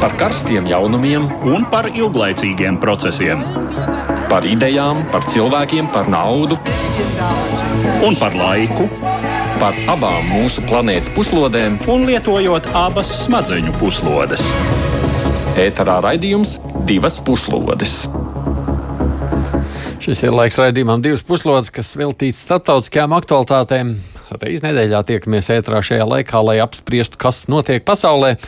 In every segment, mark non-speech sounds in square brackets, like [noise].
par karstiem jaunumiem un par ilglaicīgiem procesiem. Par idejām, par cilvēkiem, par naudu un par laiku. Par abām mūsu planētas puslodēm, un lietojot abas smadzeņu puslodes. Ēterā raidījums divas puslodes. Šis ir laiks raidījumam divas puslodes, kas veltīts starptautiskajām aktualitātēm. Reiz nedēļā tiekamies ētrā šajā laikā, lai apspriestu, kas notiek pasaulē.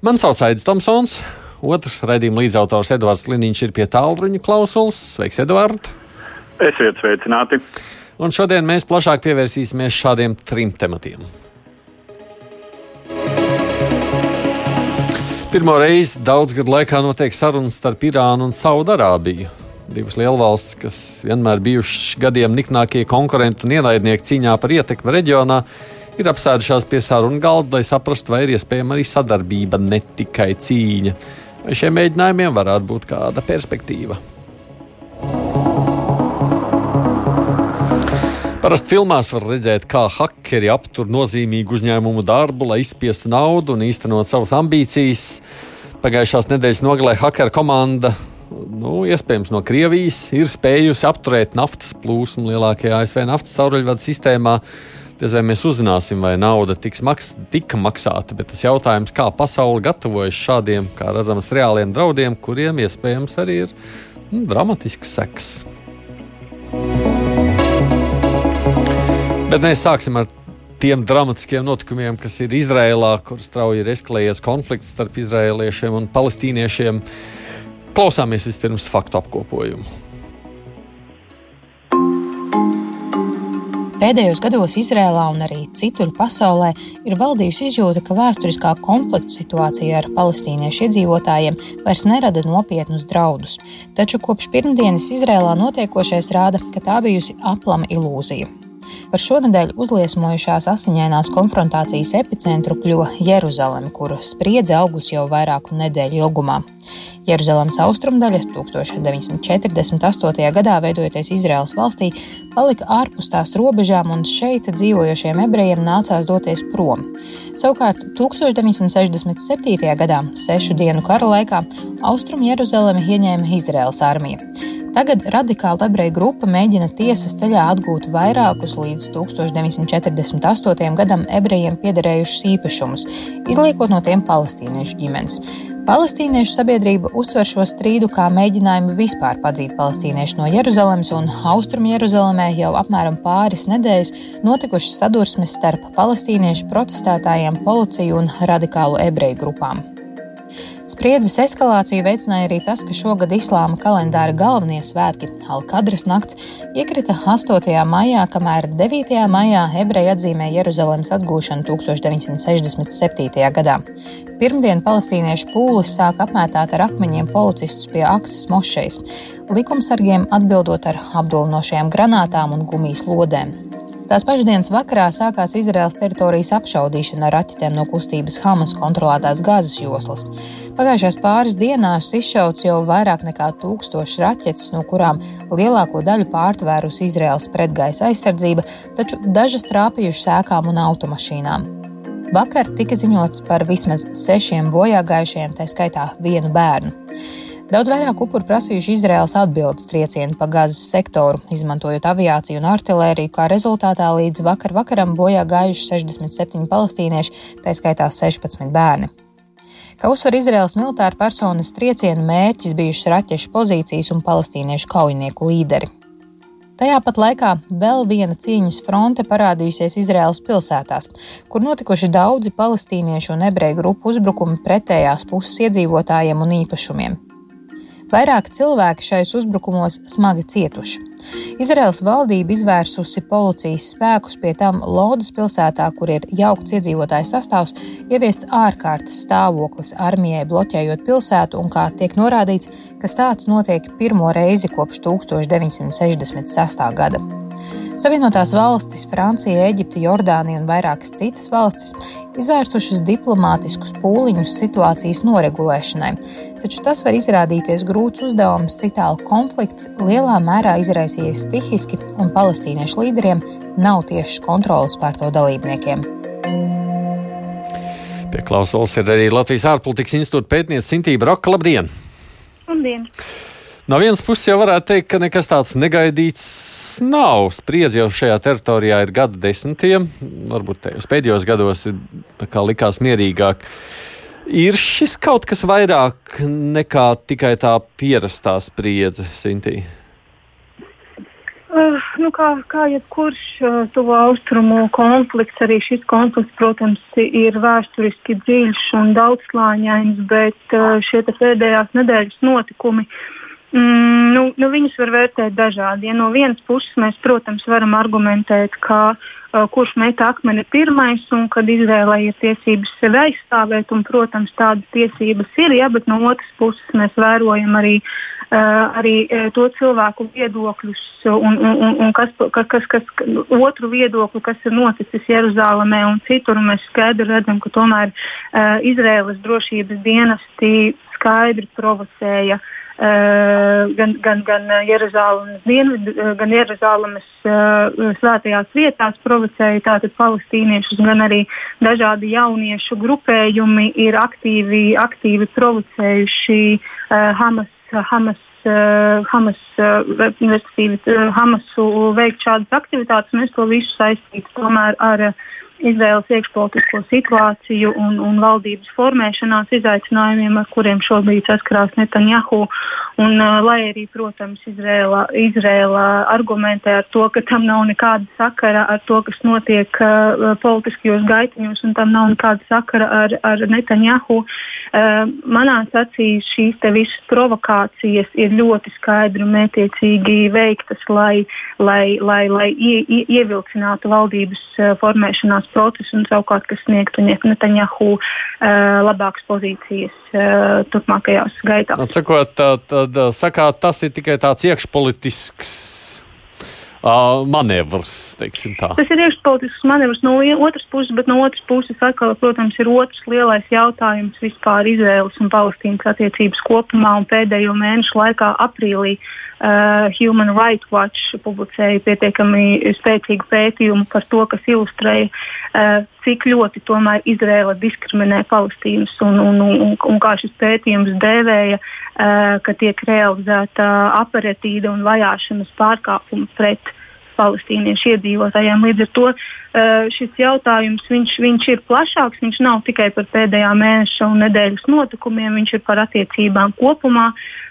Mani sauc Aits Tomsons. Otrs raidījuma līdzautors Edvards Liniņš ir pie tālruņa klausulas. Sveiks, Edvard! Esiet sveicināti! Un šodien mēs plašāk pievērsīsimies šādiem trim tematiem. Pirmo reizi daudz gadu laikā notiek sarunas starp Irānu un Saudarābiju. Divas lielvalstis, kas vienmēr bijušas gadiem niknākie konkurenti un ienaidnieki cīņā par ietekmi reģionā, ir apsēdušās pie sarunu galda, lai saprastu, vai ir iespējama arī sadarbība, ne tikai cīņa. Šiem mēģinājumiem varētu būt kāda perspektīva? Parasti filmās var redzēt, kā hakeri aptur nozīmīgu uzņēmumu darbu, lai izspiestu naudu un īstenot savas ambīcijas. Pagājušās nedēļas nogalē hakeru komanda, nu, iespējams no Krievijas, ir spējusi apturēt naftas plūsmu lielākajā ASV naftas cauruļvadu sistēmā. Diez vai mēs uzzināsim, vai nauda tiks maks tika maksāta, bet tas jautājums, kā pasaule gatavojas šādiem, kā redzams, reāliem draudiem, kuriem iespējams arī ir nu, dramatisks seks. Bet mēs sāksim ar tiem dramatiskiem notikumiem, kas ir Izrēlā, kur strauji ir eskalējies konflikts starp izrēliešiem un palestīniešiem. Klausāmies vispirms faktu apkopojumu. Pēdējos gados Izrēlā un arī citur pasaulē ir valdījusi izjūta, ka vēsturiskā konflikta situācija ar palestīniešu iedzīvotājiem vairs nerada nopietnus draudus. Taču kopš pirmdienas Izrēlā notiekošais rāda, ka tā bijusi aplama ilūzija. Par šonadēļ uzliesmojušās asiņainās konfrontācijas epicentru kļuva Jeruzaleme, kuru spriedze augusi jau vairāku nedēļu ilgumā. Jeruzalemes austrumdaļa 1948. gadā veidojoties Izraels valstī palika ārpus tās robežām, un šeit dzīvojošiem ebrejiem nācās doties prom. Savukārt 1967. gadā, sešu dienu kara laikā, Austrum Jeruzalemi ieņēma Izraels armija. Tagad radikāla ebreju grupa mēģina tiesas ceļā atgūt vairākus līdz 1948. gadam ebrejiem piederējušus īpašumus, izliekot no tiem palestīniešu ģimenes. Palestīniešu sabiedrība uztver šo strīdu kā mēģinājumu vispār padzīt palestīniešu no Jeruzalemes, un Austrum Jeruzalemē jau apmēram pāris nedēļas notikušas sadursmes starp palestīniešu protestētājiem, policiju un radikālu ebreju grupām. Spriedzes eskalāciju veicināja arī tas, ka šogad islāma kalendāra galvenie svētki, Alkadras nakts, iekrita 8. maijā, kamēr 9. maijā ebreji atzīmēja Jeruzalemes atgūšanu 1967. gadā. Pirmdien palestīniešu pūlis sāk apmētāt ar akmeņiem policistus pie Aksas mošejas, likumsargiem atbildot ar apdulnošajām granātām un gumijas lodēm. Tās pašas dienas vakarā sākās Izraels teritorijas apšaudīšana ar raķetēm no kustības Hamas kontrolētās gāzes joslas. Pagājušās pāris dienās izšauts jau vairāk nekā tūkstoši raķetes, no kurām lielāko daļu pārtvērusi Izraels pretgaisa aizsardzība, taču dažas trāpījušas ēkām un automašīnām. Vakar tika ziņots par vismaz sešiem bojāgājušiem, tā skaitā vienu bērnu. Daudz vairāk upuru prasījuši Izraels atbildes triecienu pa gazas sektoru, izmantojot aviāciju un artilēriju, kā rezultātā līdz vakar vakaram bojā gājuši 67 palestīnieši, tā skaitā 16 bērni. Kā uzsver Izraels militāra personas triecienu mērķis bijušas raķešu pozīcijas un palestīniešu kaujinieku līderi. Tajā pat laikā vēl viena cīņas fronte parādījusies Izraēlas pilsētās, kur notikuši daudzi palestīniešu un ebreju grupu uzbrukumi pretējās puses iedzīvotājiem un īpašumiem. Vairāk cilvēki šais uzbrukumos smagi cietuši. Izraels valdība izvērsusi policijas spēkus pie tam Lodas pilsētā, kur ir jaukts iedzīvotāju sastāvs, ieviests ārkārtas stāvoklis armijai bloķējot pilsētu, un kā tiek norādīts, ka tāds notiek pirmo reizi kopš 1966. gada. Savienotās valstis, Francija, Eģipte, Jordānija un vairākas citas valstis izvērsušas diplomātiskus pūliņus situācijas noregulēšanai, taču tas var izrādīties grūts uzdevums, cik tālu konflikts lielā mērā izraisījies stihiski un palestīniešu līderiem nav tiešas kontrolas pār to dalībniekiem. Pie klausulas ir arī Latvijas ārpolitikas institūta pētniece Sintība Roka. Labdien! Labdien! No vienas puses jau varētu teikt, ka nekas tāds negaidīts nav. Spriedzi jau šajā teritorijā ir gadu desmitiem, varbūt pēdējos gados ir likās mierīgāk. Ir šis kaut kas vairāk nekā tikai tā pierastā spriedze, Sintīna? Uh, nu kā, kā jebkurš uh, tuvo austrumu konflikts, arī šis konflikts, protams, ir vēsturiski dziļš un daudzslāņains, bet uh, šie pēdējās nedēļas notikumi mm, nu, nu, viņus var vērtēt dažādi. Ja no vienas puses mēs, protams, varam argumentēt, ka uh, kurš met akmeni pirmais un kad Izrēlai ir tiesības sevi aizstāvēt, un, protams, tādas tiesības ir, ja, bet no otras puses mēs vērojam arī uh, arī uh, to cilvēku viedokļus un, un, un, un kas, kas, kas, otru viedokli, kas ir noticis Jeruzalemē un citur. Mēs skaidri redzam, ka tomēr uh, Izraēlas drošības dienesti skaidri provocēja uh, gan, gan, gan Jeruzalemes dienvidu, gan Jeruzalemes uh, svētajās vietās provocēja tātad palestīniešus, gan arī dažādi jauniešu grupējumi ir aktīvi, aktīvi provocējuši Hamas Hamas, Hamas, uh, Hamasu veikt šādas aktivitātes, mēs to visu saistītu tomēr ar uh, Izraels iekšpolitisko situāciju un, un valdības formēšanās izaicinājumiem, ar kuriem šobrīd saskarās Netanjahu. Un, uh, lai arī, protams, Izrēla, Izrēla argumentē ar to, ka tam nav nekāda sakara ar to, kas notiek uh, politiskajos gaitiņos, un tam nav nekāda sakara ar, ar Netanjahu. Uh, manās acīs šīs visas provokācijas ir ļoti skaidri un mētiecīgi veiktas, lai, lai, lai, lai ie, ie, ievilcinātu valdības uh, formēšanās procesu un savukārt, kas sniegtu Netanjahu uh, labākas pozīcijas uh, turpmākajās gaitās. Atsakot, tad, tad sakāt, tas ir tikai tāds iekšpolitisks uh, manevrs. Tas ir iekšpolitisks manevrs no otras puses, bet no otras puses, atkal, protams, ir otrs lielais jautājums vispār Izraēlas un Palestīnas attiecības kopumā. Pēdējo mēnešu laikā, aprīlī, uh, Human Rights Watch publicēja pietiekami spēcīgu pētījumu par to, kas ilustrēja, uh, cik ļoti tomēr Izraela diskriminē Palestīnas un, un, un, un kā šis pētījums dēvēja, uh, ka tiek realizēta aparatīda un vajāšanas pārkāpumi pret palestīniešu iedzīvotājiem. Līdz ar to uh, šis jautājums viņš, viņš ir plašāks. Viņš nav tikai par pēdējā mēneša un nedēļas notikumiem, viņš ir par attiecībām kopumā.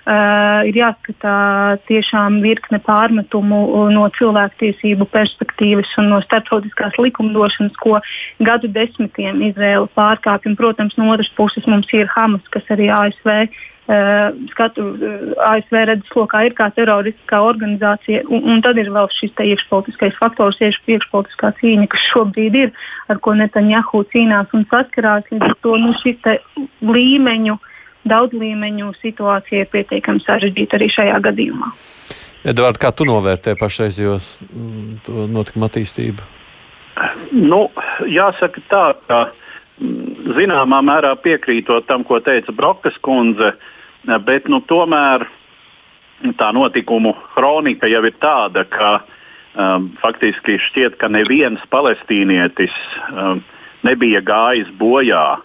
Uh, ir jāskatā tiešām virkne pārmetumu no cilvēktiesību perspektīvas un no starptautiskās likumdošanas, ko gadu desmitiem Izraela pārkāpj. Protams, no otras puses mums ir Hamas, kas arī ASV skatu uh, ASV redzes lokā ir kā teroristiskā organizācija, un, un tad ir vēl šis iekšpolitiskais faktors, iekšpolitiskā cīņa, kas šobrīd ir, ar ko Netanjahu cīnās un saskarās. Līdz ar to nu, šis līmeņu, daudz līmeņu situācija ir pietiekami sarežģīta arī šajā gadījumā. Edvard, kā tu novērtē pašreizējos mm, notikumu attīstību? Nu, jāsaka tā, ka mm, zināmā mērā piekrītot tam, ko teica Brokas kundze, uh, bet nu, tomēr tā notikumu kronika jau ir tāda, ka um, faktiski šķiet, ka neviens palestīnietis um, nebija gājis bojā.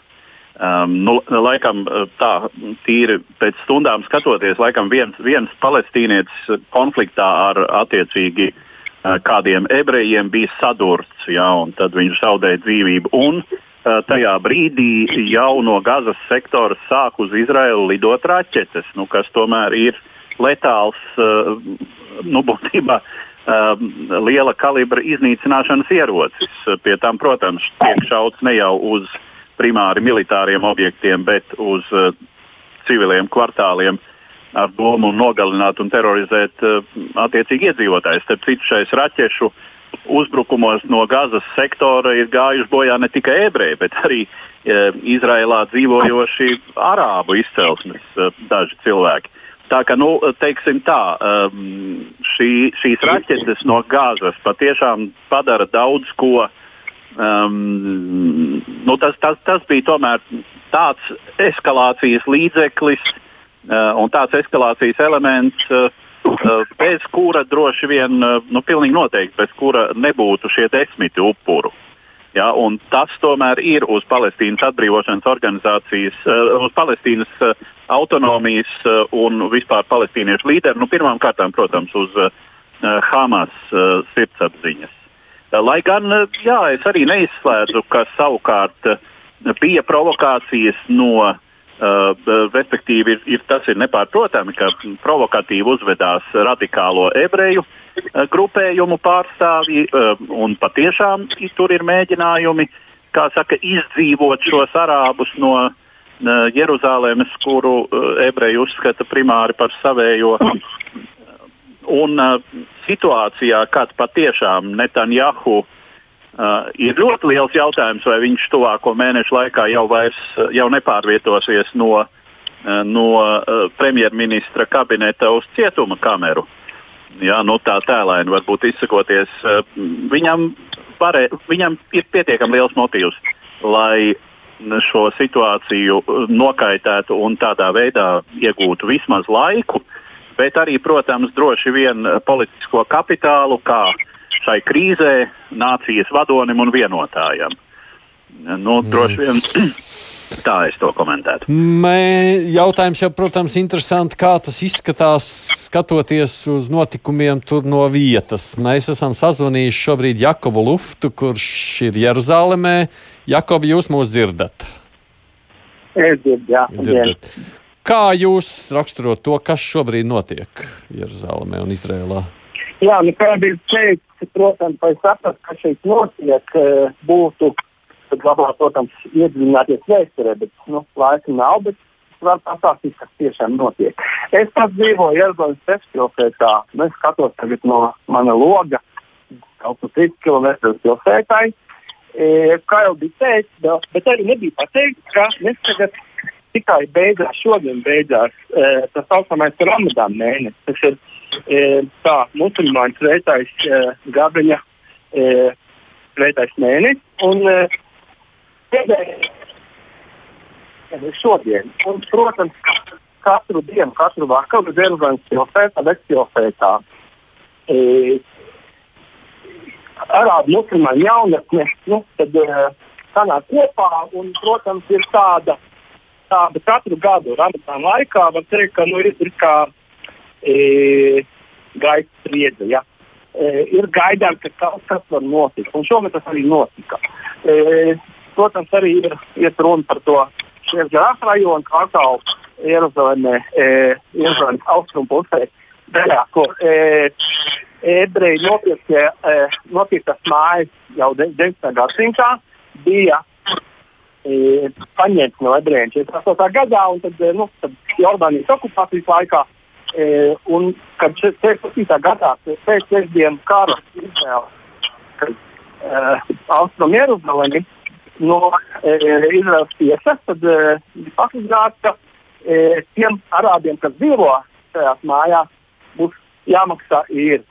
Um, nu, laikam tā tīri pēc stundām skatoties, laikam viens, viens palestīnietis konfliktā ar attiecīgi uh, kādiem ebrejiem bija sadurts, ja, un tad viņš zaudēja dzīvību. Un Eh, tajā brīdī jau no Gazas sektora sāk uz Izraelu lidot raķetes, nu, kas tomēr ir letāls, eh, nu, būtībā eh, liela kalibra iznīcināšanas ierocis. Pie tam, protams, tiek šauts ne jau uz primāri militāriem objektiem, bet uz civiliem kvartāliem ar domu nogalināt un terorizēt attiecīgi iedzīvotājus. Starp citu, šais raķešu uh, uzbrukumos no Gazas sektora ir gājuši bojā ne tikai ebreji, bet arī e, Izrēlā dzīvojoši arābu izcelsmes e, daži cilvēki. Tā kā, nu, teiksim tā, um, šī, šīs raķetes no Gāzes patiešām padara daudz ko. Um, nu, tas, tas, tas bija tomēr tāds eskalācijas līdzeklis uh, un tāds eskalācijas elements, uh, bez kura droši vien, eh, nu, pilnīgi noteikti, bez kura nebūtu šie desmiti upuru. Ja, tas tomēr ir uz Palestīnas atbrīvošanas organizācijas, uh, uz Palestīnas autonomijas un vispār palestīniešu līderu. Nu, Pirmkārt, protams, uz Hamas sirdsapziņas. Lai gan jā, es arī neizslēdzu, ka savukārt bija provokācijas no Uh, respektīvi, ir, ir, tas ir nepārprotami, ka provokatīvi uzvedās radikālo ebreju uh, grupējumu pārstāvji, uh, un patiešām tur ir mēģinājumi saka, izdzīvot šos arābus no uh, Jeruzalemes, kuru uh, ebreji uzskata primāri par savējo. Un uh, situācijā, kad patiešām Netanjahu Uh, ir ļoti liels jautājums, vai viņš tuvāko mēnešu laikā jau, vairs, jau nepārvietosies no, uh, no uh, premjerministra kabineta uz cietuma kameru. Jā, nu, tā tēlēni varbūt izsakoties. Uh, viņam, varē, viņam ir pietiekami liels motīvs, lai šo situāciju nokaitētu un tādā veidā iegūtu vismaz laiku, bet arī, protams, droši vien politisko kapitālu, kā uh, šai krīzē nācijas vadonim un vienotājam. Nu, droši vien [clears throat] tā es to komentētu. Mē, jautājums jau, protams, interesanti, kā tas izskatās, skatoties uz notikumiem tur no vietas. Mēs esam sazvanījuši šobrīd Jakobu Luftu, kurš ir Jeruzalemē. Jakob, jūs mūs dzirdat? Es dzirdu, jā. Dzirdat. Kā jūs raksturot to, kas šobrīd notiek Jeruzalemē un Izrēlā? Jā, nu, kā bija teikts, protams, lai saprastu, kas šeit notiek, eh, būtu labāk, protams, iedziļināties vēsturē, bet nu, laika nav. Bet var pastāstīt, kas tiešām notiek. Es pats dzīvoju Jeruzalemes pilsētā. Es skatos tagad no mana loga, kaut kur 3 km pilsētai. E, kā jau bija teikts, bet, bet arī nebija pateikts, ka mēs tagad tikai beidzās, šodien beidzās e, tas saucamais Ramadan mēnesis. Tas ir tā musulmaņu svētais Gabriņa svētais mēnesis. Un šodien, un, protams, katru dienu, katru vakaru Jeruzalemes pilsētā, Vecpilsētā, e, arābu musulmaņu jaunatne, nu, tad e, sanāk kopā un, protams, ir tāda, tāda katru gadu Ramadāna laikā, var teikt, ka nu, ir, ir kā e, gaisa spriedze. Ja. E, ir gaidām, ka kaut kas var notikt. Un šogad tas arī notika. E, protams, arī ir, ir runa par to Šriepģerās rajonu kvartālu Jeruzalemē, e, Jeruzalemes austrumu pusē, daļā, kur e, ebreji nopirktie, e, nopirktas mājas jau 19. gadsimtā bija e, paņemts no ebrejiem 48. gadā, un tad, e, nu, tad Jordānijas okupācijas laikā E, un kad 67. gadā pēc sestdienas kara Izraela, kad uh, Austrum Jeruzalemi no e, Izraels tiesas, tad e, pasludināts, ka e, tiem arābiem, kas dzīvo šajās mājās, būs jāmaksā īri.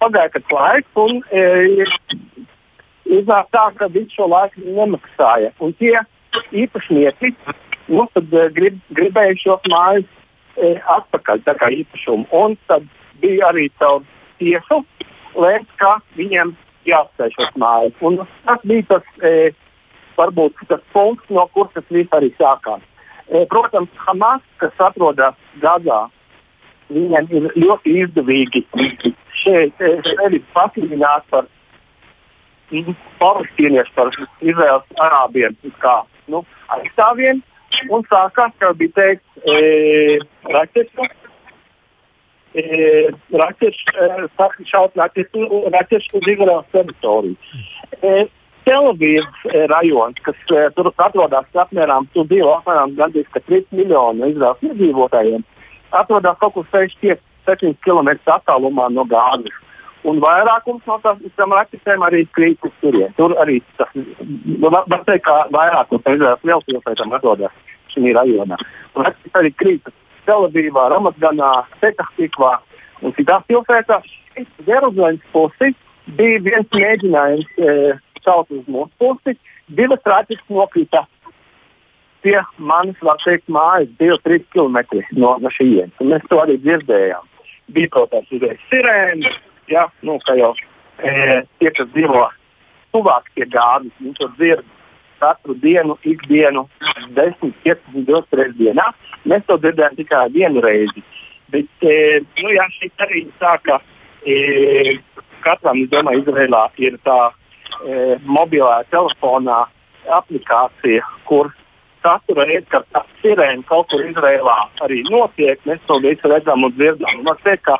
Pagāja kāds laiks, un e, iznāk tā, ka visu šo laiku nemaksāja. Un tie īpašnieki nu, tad, e, grib, gribēja šos mājas e, atpakaļ īpašumu. Un tad bija arī caur tiesu lēmts, ka viņiem jāatstāj šos mājas. Un tas bija tas, e, varbūt tas punkts, no kuras tas viss arī sākās. E, protams, Hamas, kas atrodas Gazā, viņiem ir ļoti izdevīgi šeit sevi pasludināt par palestīniešiem, par Izraels arābiem kā nu, aizstāvjiem un sākās, kā bija teikts, e, raķešu, e, raķešu, e, šaut raķešu, raķešu uz Izraels teritoriju. E, Telavīvas e, rajons, kas e, tur atrodas apmēram, tur dzīvo apmēram gandrīz 3 miljonu Izraels iedzīvotājiem, atrodas kaut kur 6-7 km attālumā no Gāzes. Un vairākums no tām raķetēm arī krīt uz turieni. Tur arī tas nu, var teikt, ka vairākums no Izraels lielpilsētām atrodas šajā rajonā. Raķetes arī krīt Telavīvā, Ramatganā, Petahtikvā un citās pilsētās. Jeruzalemes pusi bija viens mēģinājums e, caut uz mūsu pusi. Divas raķetes nokrita pie manis, var teikt, mājas, 2-3 km no, no šejienes. Mēs to arī dzirdējām. Bija, protams, sirēnas ja, nu, kā jau e, tie, kas dzīvo tuvāk pie gāzes. Viņš to dzird katru dienu, ikdienu, 10, 15, 20 reizes dienā. Mēs to dzirdējām tikai vienu reizi. Bet, e, nu, jā, šeit arī sāka, e, katram, es domāju, Izrēlā ir tā e, mobilā telefonā aplikācija, kur katru reizi, kad tā sirēna kaut kur Izrēlā arī notiek, mēs to visu redzam un dzirdam. Man teikt, ka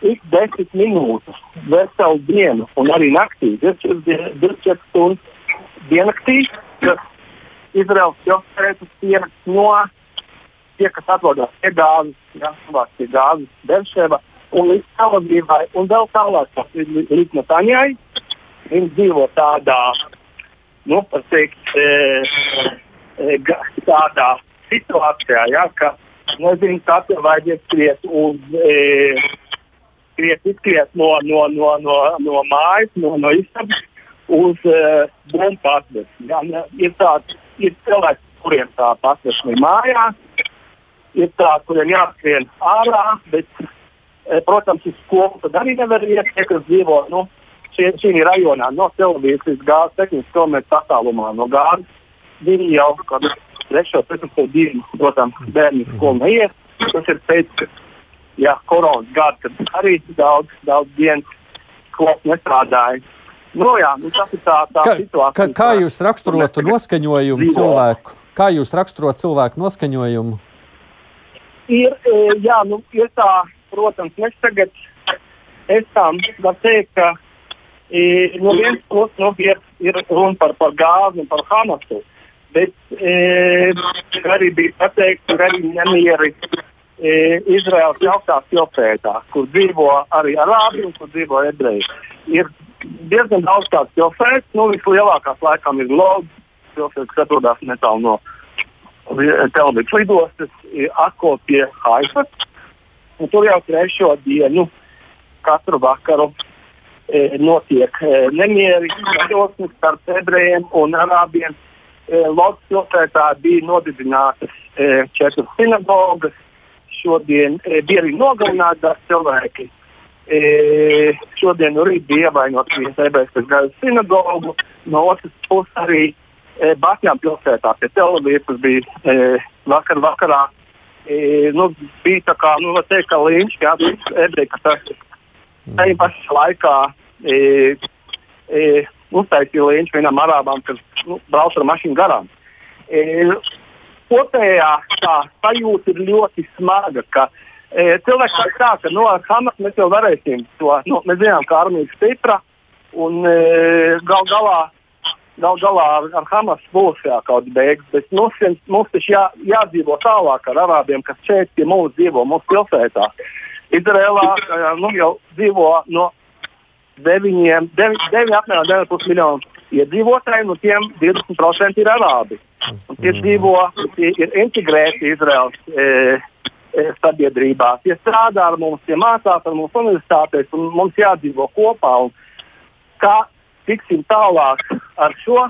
ik desmit minūtes, veselu dienu un arī naktī, 24 stundas diennaktī, Izraels pilsētas pieraksts no tie, kas atrodas pie gāzes, ja, pie gāzes Berševa un līdz Talavīvai un vēl tālāk līdz Nataņai. Viņi dzīvo tādā, nu, teikt, e, e, tādā situācijā, ja, ka nezinu, tev vajadzēs skriet uz, e, skriet, izskriet no, no, no, no, no mājas, no, no istabas uz uh, bumbu. Ja, ir tāds, ir cilvēks, kuriem tā pasversme ir mājās, ir tāds, kuriem jāskrien ārā, bet, e, protams, uz skolu tad arī nevar iet, tie, kas dzīvo nu, šī, šī rajonā no līdz gāzes tehnikas kilometru attālumā no gāzes. Viņi jau kādu 3, 4, 2, protams, bērnu skolu neiet. Tas ir pēc ja, koronas gada, kad arī daudz, daudz dienas skolas nestrādāja. Nu, jā, nu, tas ir tā, tā kā, situācija. Kā, kā jūs raksturotu noskaņojumu dzīvo. cilvēku? Kā jūs raksturot cilvēku noskaņojumu? Ir, e, jā, nu, ir tā, protams, mēs tagad esam, var teikt, ka e, no vienas puses nu, ir, ir runa par, par gāzi un par Hamasu, bet e, arī bija pateikts, ka arī nemieri Izraels jautās pilsētā, kur dzīvo arī arābi un kur dzīvo ebreji. Ir diezgan daudz tādu pilsētu. Nu, vislielākās laikam ir Lodz, pilsēta, kas atrodas netālu no Televīzijas lidostas, Akko pie Haifas. Tur jau trešo dienu katru vakaru e, notiek e, nemieri, sajosmas starp ebrejiem un arābiem. E, Lodzes pilsētā bija nodibinātas e, četras sinagogas. Šodien e, bija arī nogalināti cilvēki. E, šodien no rīta bija ievainots viens ebrejas, kas gāja uz sinagogu. No otras puses arī e, Batņā pilsētā pie televīzijas, kas bija e, vakar vakarā. E, nu, bija tā kā, nu, teikt, ka līnķis, jā, ebreji, kas tas tajā pašā laikā e, e, uztaisīja līnķi vienam arābam, kas nu, brauc ar mašīnu garām. E, kopējā tā sajūta ir ļoti smaga, ka E, cilvēks saka, tā, ka no nu, Hamas mēs jau varēsim to. Nu, mēs zinām, ka armija ir stipra un e, gal galā, gal galā ar Hamas būs jā, kaut kāda beigas. Bet mums, mums taču jā, jādzīvo tālāk ar arābiem, kas šeit pie mums dzīvo, mūsu pilsētā. Izrēlā nu, jau dzīvo no 9, 9, 9 apmēram 9,5 miljonu iedzīvotāji, no tiem 20% ir arābi. Un tie dzīvo, tie ir integrēti Izraels. E, E, sabiedrībā. Tie strādā ar mums, tie mācās ar mums universitātēs, un mums jādzīvo kopā. Kā tiksim tālāk ar šo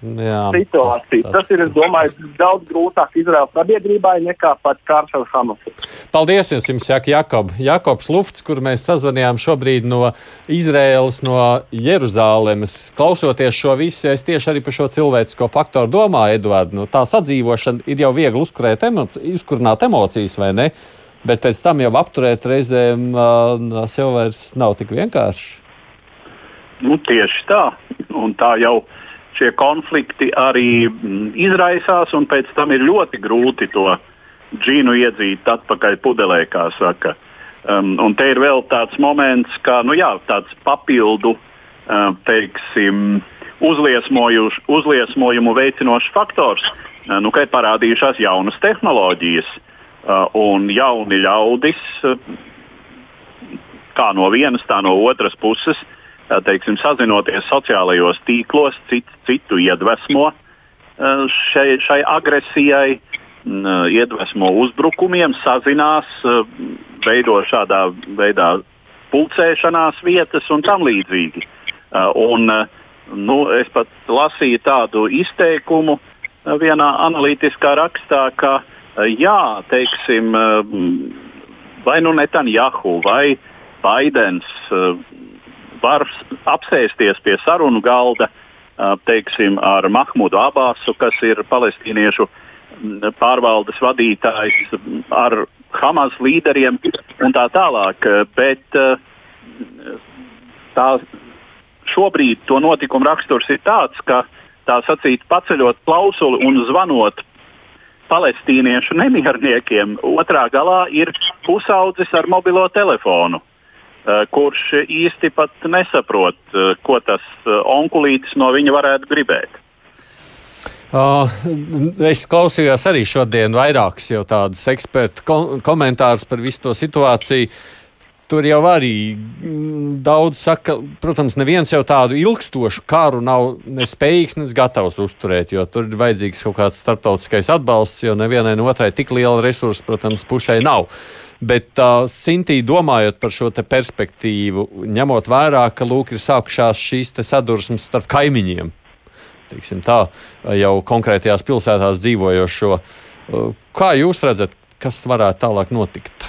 Jā, situāciju. Tas, tas, tas ir, es domāju, daudz grūtāk Izraēlas sabiedrībai nekā pat karš ar Hamasu. Paldies jums, Jaka Jakob. Jakobs Lufts, kur mēs sazvanījām šobrīd no Izraēlas, no Jeruzālēmas. Klausoties šo visu, es tieši arī par šo cilvēcisko faktoru domāju, Edvard. Nu, tā sadzīvošana ir jau viegli uzkurēt emoci uzkurināt emocijas, vai ne? Bet pēc tam jau apturēt reizēm uh, sev vairs nav tik vienkārši. Nu, tieši tā. Un tā jau ir šie konflikti arī mm, izraisās, un pēc tam ir ļoti grūti to džinu iedzīt atpakaļ pudelē, kā saka. Um, un te ir vēl tāds moments, kā nu jā, tāds papildu, uh, teiksim, uzliesmojumu veicinošs faktors, uh, nu, ka ir parādījušās jaunas tehnoloģijas uh, un jauni ļaudis, uh, kā no vienas, tā no otras puses, uh, teiksim, sazinoties sociālajos tīklos, cit, citu iedvesmo šai, šai agresijai, iedvesmo uzbrukumiem, sazinās, veido šādā veidā pulcēšanās vietas un tam līdzīgi. Un, nu, es pat lasīju tādu izteikumu vienā analītiskā rakstā, ka jā, teiksim, vai nu Netanjahu vai Baidens var apsēsties pie sarunu galda teiksim, ar Mahmudu Abasu, kas ir palestīniešu pārvaldes vadītājs, ar Hamas līderiem un tā tālāk. Bet tā, šobrīd to notikumu raksturs ir tāds, ka tā sacīt, paceļot klausuli un zvanot palestīniešu nemierniekiem, otrā galā ir pusaudzis ar mobilo telefonu. Eh, kurš īsti pat nesaprot, eh, ko tas eh, onkulītis no viņa varētu gribēt. Uh, es klausījos arī šodien vairākus jau tādus ekspertu kom komentārus par visu to situāciju. Tur jau arī mm, daudz saka, protams, neviens jau tādu ilgstošu karu nav ne spējīgs, ne gatavs uzturēt, jo tur ir vajadzīgs kaut kāds starptautiskais atbalsts, jo nevienai no otrai tik liela resursa, protams, pusē nav. Bet, uh, Sintī, domājot par šo perspektīvu, ņemot vērā, ka lūk, ir sākušās šīs sadursmes starp kaimiņiem, tā, jau konkrētajās pilsētās dzīvojošo, uh, kā jūs redzat, kas varētu tālāk notikt?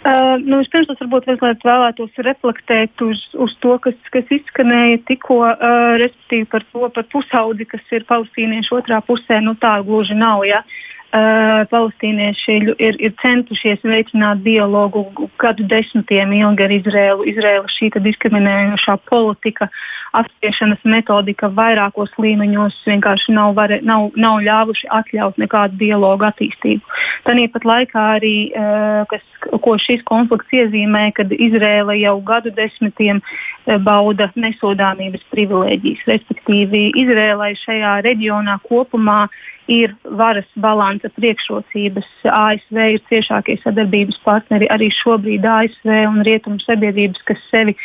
Uh, nu, Pirms es varbūt vēlētos reflektēt uz, uz to, kas, kas izskanēja tikko, uh, respektīvi par to par pusaudzi, kas ir palestīniešu otrā pusē. Nu, tā gluži nav. Ja? Uh, Uh, palestīnieši ir, ir centušies veicināt dialogu gadu desmitiem ilgi ar Izrēlu. Izrēla šī diskriminējošā politika, apspiešanas metodika vairākos līmeņos vienkārši nav, var, nav, nav ļāvuši atļaut nekādu dialogu attīstību. Tāpat laikā arī, uh, kas, ko šis konflikts iezīmē, kad Izrēla jau gadu desmitiem uh, bauda nesodāmības privilēģijas. Respektīvi, Izrēlai šajā reģionā kopumā ir varas balansa priekšrocības. ASV ir ciešākie sadarbības partneri arī šobrīd ASV un rietumu sabiedrības, kas sevi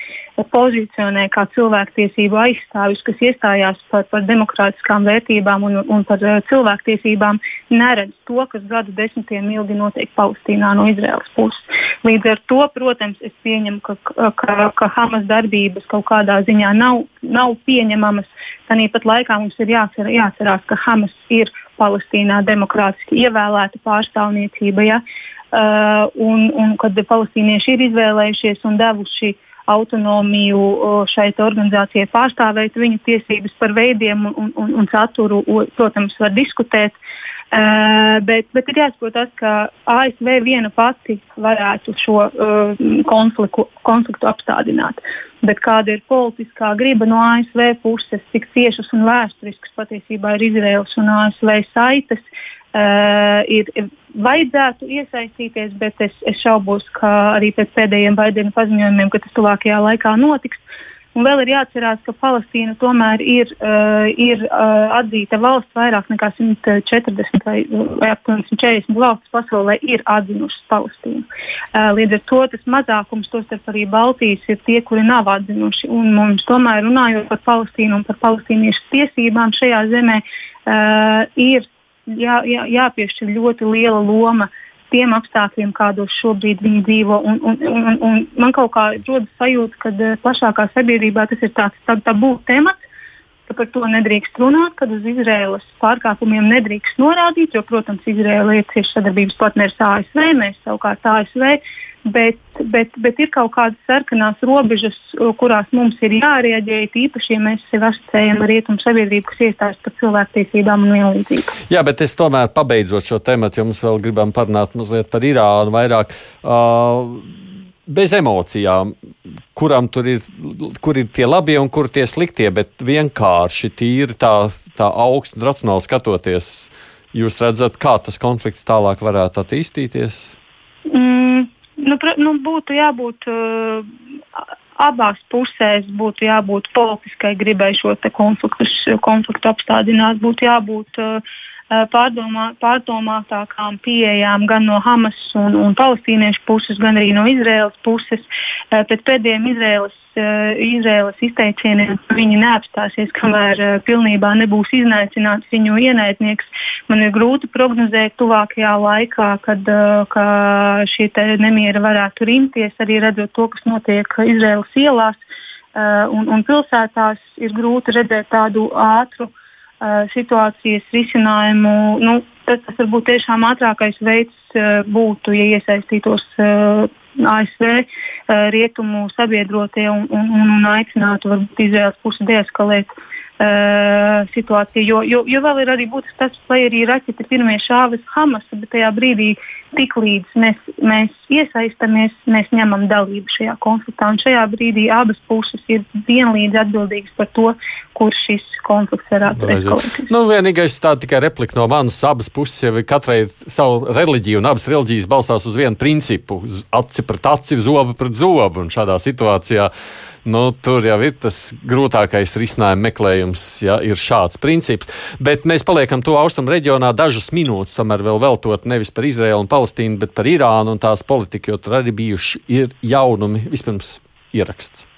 pozicionē kā cilvēktiesību aizstāvis, kas iestājās par, par demokrātiskām vērtībām un, un par uh, cilvēktiesībām, neredz to, kas gadu desmitiem ilgi notiek Palestīnā no Izraels puses. Līdz ar to, protams, es pieņemu, ka, ka, ka Hamas darbības kaut kādā ziņā nav, nav pieņemamas. Tāpat laikā mums ir jācer, jācerās, ka Hamas ir Palestīnā demokrātiski ievēlēta pārstāvniecība. Ja? Uh, un, un kad palestīnieši ir izvēlējušies un devuši autonomiju šai organizācijai pārstāvēt viņu tiesības par veidiem un, un, un saturu, protams, var diskutēt. Uh, bet, bet ir jāsaprot tas, ka ASV viena pati varētu šo uh, konfliktu, konfliktu apstādināt. Bet kāda ir politiskā griba no ASV puses, cik ciešas un vēsturiskas patiesībā ir Izraels un ASV saites, uh, ir, ir vajadzētu iesaistīties, bet es, es šaubos, ka arī pēc pēdējiem Baidena paziņojumiem, ka tas tuvākajā laikā notiks. Uh, Un vēl ir jāatcerās, ka Palestīna tomēr ir, uh, ir uh, atzīta valsts. Vairāk nekā 140 vai, vai aptuveni 140 valstis pasaulē ir atzinušas Palestīnu. Uh, līdz ar to tas mazākums, tostarp arī Baltijas, ir tie, kuri nav atzinuši. Un mums tomēr runājot par Palestīnu un par palestīniešu tiesībām šajā zemē, uh, ir jā, jā, jāpiešķir ļoti liela loma tiem apstākļiem, kādos šobrīd viņi dzīvo. Un, un, un, un man kaut kā rodas sajūta, ka eh, plašākā sabiedrībā tas ir tāds tā, tabū temats. Ka par to nedrīkst runāt, kad uz Izraēlas pārkāpumiem nedrīkst norādīt, jo, protams, Izraēla ir cieši sadarbības partneris ASV, mēs savukārt ASV bet, bet, bet ir kaut kādas sarkanās robežas, kurās mums ir jārēģē, īpaši, ja mēs sevi asociējam ar rietumu sabiedrību, kas iestājas par cilvēktiesībām un vienlīdzību. Jā, bet es tomēr pabeidzot šo tematu, jums vēl gribam parunāt mazliet par Irānu vairāk. Uh, bez emocijām, kuram tur ir, kur ir tie labie un kur tie sliktie, bet vienkārši tīri tā, tā augstu un racionāli skatoties, jūs redzat, kā tas konflikts tālāk varētu attīstīties? Mm, Nu, nu, būtu jābūt uh, abās pusēs, būtu jābūt politiskai gribai šo konfliktu, konfliktu apstādināt, būtu jābūt uh, pārdomā, pārdomātākām pieejām gan no Hamas un, un palestīniešu puses, gan arī no Izraēlas puses. Eh, pēc pēdējiem Izraēlas, eh, Izraēlas izteicieniem viņi neapstāsies, kamēr pilnībā nebūs iznaicināts viņu ienaidnieks. Man ir grūti prognozēt tuvākajā laikā, kad šie nemieri varētu rimties, arī redzot to, kas notiek Izraēlas ielās. Un, un pilsētās ir grūti redzēt tādu ātru Uh, situācijas risinājumu. Nu, tas, tas varbūt tiešām ātrākais veids būtu, ja iesaistītos ASV rietumu sabiedrotie un, un, un, aicinātu varbūt Izraels pusi deeskalēt Uh, situācija. Jo, jo, jo vēl ir arī būtisks tas, lai arī raķeti pirmie šāvis Hamas, bet tajā brīdī, tiklīdz mēs, mēs iesaistamies, mēs ņemam dalību šajā konfliktā. Un šajā brīdī abas puses ir vienlīdz atbildīgas par to, kur šis konflikts varētu eskalēties. Nu, vienīgais tā tikai replika no manas abas puses jau ir katrai savu reliģiju, un abas reliģijas balstās uz vienu principu - aci pret aci, zobu pret zobu. Un šādā situācijā Nu, tur jau ir tas grūtākais risinājuma meklējums, ja ir šāds princips. Bet mēs paliekam to austrumu reģionā dažas minūtes, tomēr vēl veltot nevis par Izraēlu un Palestīnu, bet par Irānu un tās politiku, jo tur arī bijuši ir jaunumi. Vispirms ieraksts.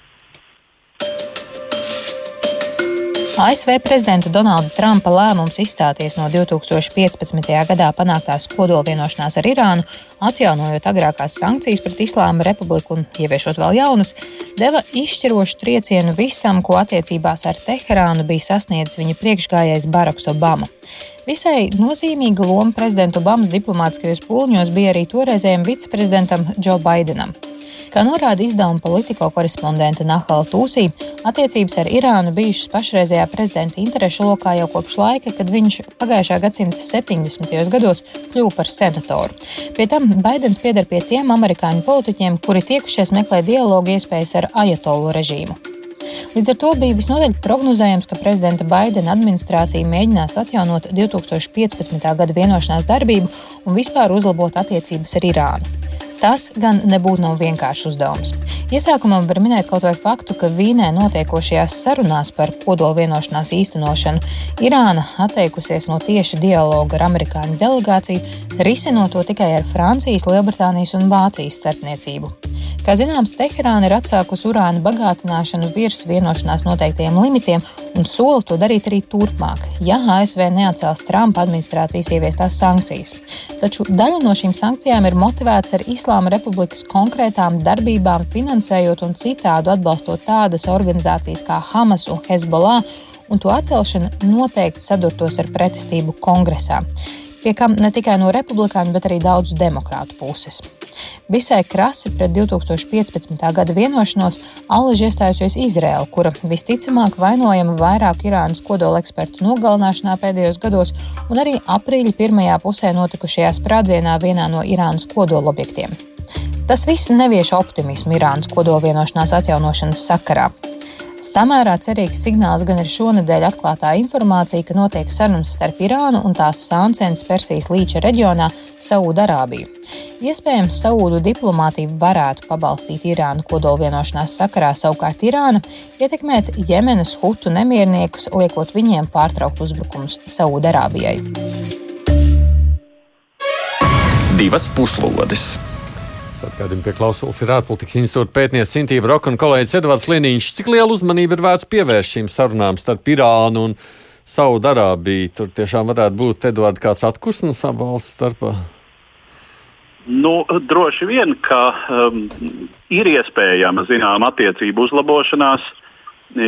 ASV prezidenta Donalda Trumpa lēmums izstāties no 2015. gadā panāktās kodolvienošanās ar Irānu, atjaunojot agrākās sankcijas pret Islāma republiku un ieviešot vēl jaunas, deva izšķirošu triecienu visam, ko attiecībās ar Teherānu bija sasniedzis viņa priekšgājējs Baraks Obama. Visai nozīmīga loma prezidenta Obamas diplomātiskajos pūļņos bija arī toreizējiem viceprezidentam Džo Baidenam. Kā norāda izdevuma politiko korespondente Nahala Tūsī, attiecības ar Irānu bijušas pašreizējā prezidenta interešu lokā jau kopš laika, kad viņš pagājušā gadsimta 70. gados kļuva par senatoru. Pie tam Baidens pieder pie tiem amerikāņu politiķiem, kuri tiekušies meklē dialogu iespējas ar ajatolu režīmu. Līdz ar to bija visnotaļ prognozējams, ka prezidenta Baidena administrācija mēģinās atjaunot 2015. gada vienošanās darbību un vispār uzlabot attiecības ar Irānu. Tas gan nebūtu nav vienkāršs uzdevums. Iesākumā var minēt kaut vai faktu, ka Vīnē notiekošajās sarunās par kodola vienošanās īstenošanu Irāna atteikusies no tieša dialoga ar amerikāņu delegāciju, risinot to tikai ar Francijas, Lielbritānijas un Vācijas starpniecību. Kā zināms, Teherāna ir atsākusi urāna bagātināšanu virs vienošanās noteiktajiem limitiem un sola to darīt arī turpmāk, ja ASV neatcels Trumpa administrācijas ieviestās sankcijas. Taču daļa no šīm sankcijām ir motivēts ar Islāma republikas konkrētām darbībām, finansējot un citādi atbalstot tādas organizācijas kā Hamas un Hezbollah, un to atcelšana noteikti sadurtos ar pretestību kongresā pie kam ne tikai no republikāņu, bet arī daudzu demokrātu puses. Visai krasi pret 2015. gada vienošanos Allaž iestājusies Izraela, kura visticamāk vainojama vairāku Irānas kodola ekspertu nogalināšanā pēdējos gados un arī aprīļa pirmajā pusē notikušajā sprādzienā vienā no Irānas kodola objektiem. Tas viss nevieš optimismu Irānas kodola vienošanās atjaunošanas sakarā. Samērā cerīgs signāls gan ir šonadēļ atklātā informācija, ka notiek sarunas starp Irānu un tās sāncens Persijas līča reģionā Saūdarābiju. Iespējams, Saūdu diplomātija varētu pabalstīt Irānu kodolvienošanās sakarā, savukārt Irāna ietekmēt Jemenas hutu nemierniekus, liekot viņiem pārtraukt uzbrukumus Saūdarābijai. Divas puslodes! Atgādījumi pie klausulas ir ārpolitikas institūta pētniece Sintīva Roka un kolēģis Edvards Liniņš. Cik liela uzmanība ir vērts pievērst šīm sarunām starp Irānu un Saudarābiju? Tur tiešām varētu būt Edvards kāds atkusnes abu valstu starpā. Nu, droši vien, ka um, ir iespējama zināma attiecību uzlabošanās,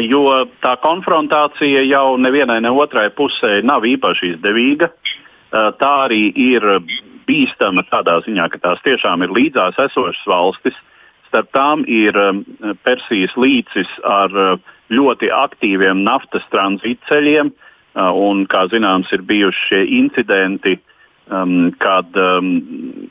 jo tā konfrontācija jau nevienai ne otrai pusē nav īpaši izdevīga. Uh, tā arī ir bīstama tādā ziņā, ka tās tiešām ir līdzās esošas valstis. Starp tām ir um, Persijas līcis ar uh, ļoti aktīviem naftas tranzītceļiem, uh, un, kā zināms, ir bijuši šie incidenti, um, kad um,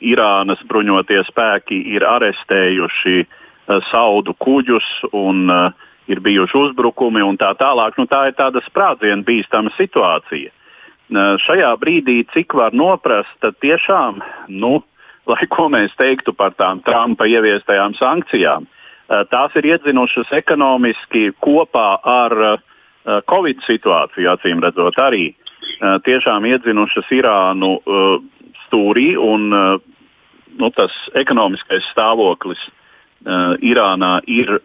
Irānas bruņotie spēki ir arestējuši uh, saudu kuģus un uh, ir bijuši uzbrukumi un tā tālāk. Nu, tā ir tāda sprādzienu bīstama situācija šajā brīdī, cik var noprast, tad tiešām, nu, lai ko mēs teiktu par tām Trumpa ieviestajām sankcijām, tās ir iedzinušas ekonomiski kopā ar Covid situāciju, acīm redzot, arī tiešām iedzinušas Irānu stūrī un nu, tas ekonomiskais stāvoklis Irānā ir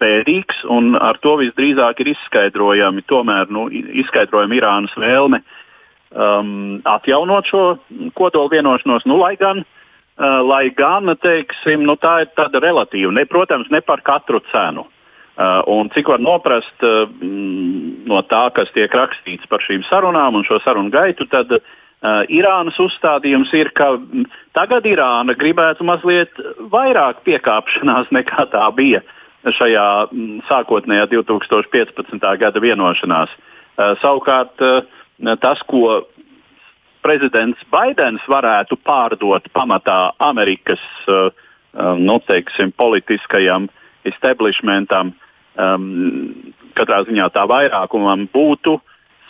bēdīgs, un ar to visdrīzāk ir izskaidrojami, tomēr, nu, izskaidrojami Irānas vēlme uh, um, atjaunot šo kodolu vienošanos, nu, lai gan, uh, lai gan teiksim, nu, tā ir tāda relatīva, ne, protams, ne par katru cenu. Uh, un cik var noprast uh, no tā, kas tiek rakstīts par šīm sarunām un šo sarunu gaitu, tad Uh, Irānas uzstādījums ir, ka tagad Irāna gribētu mazliet vairāk piekāpšanās [laughs] nekā tā bija šajā sākotnējā 2015. gada vienošanās. Uh, savukārt uh, tas, ko prezidents Baidens varētu pārdot pamatā Amerikas nu, teiksim, politiskajam establishmentam, um, katrā ziņā tā vairākumam būtu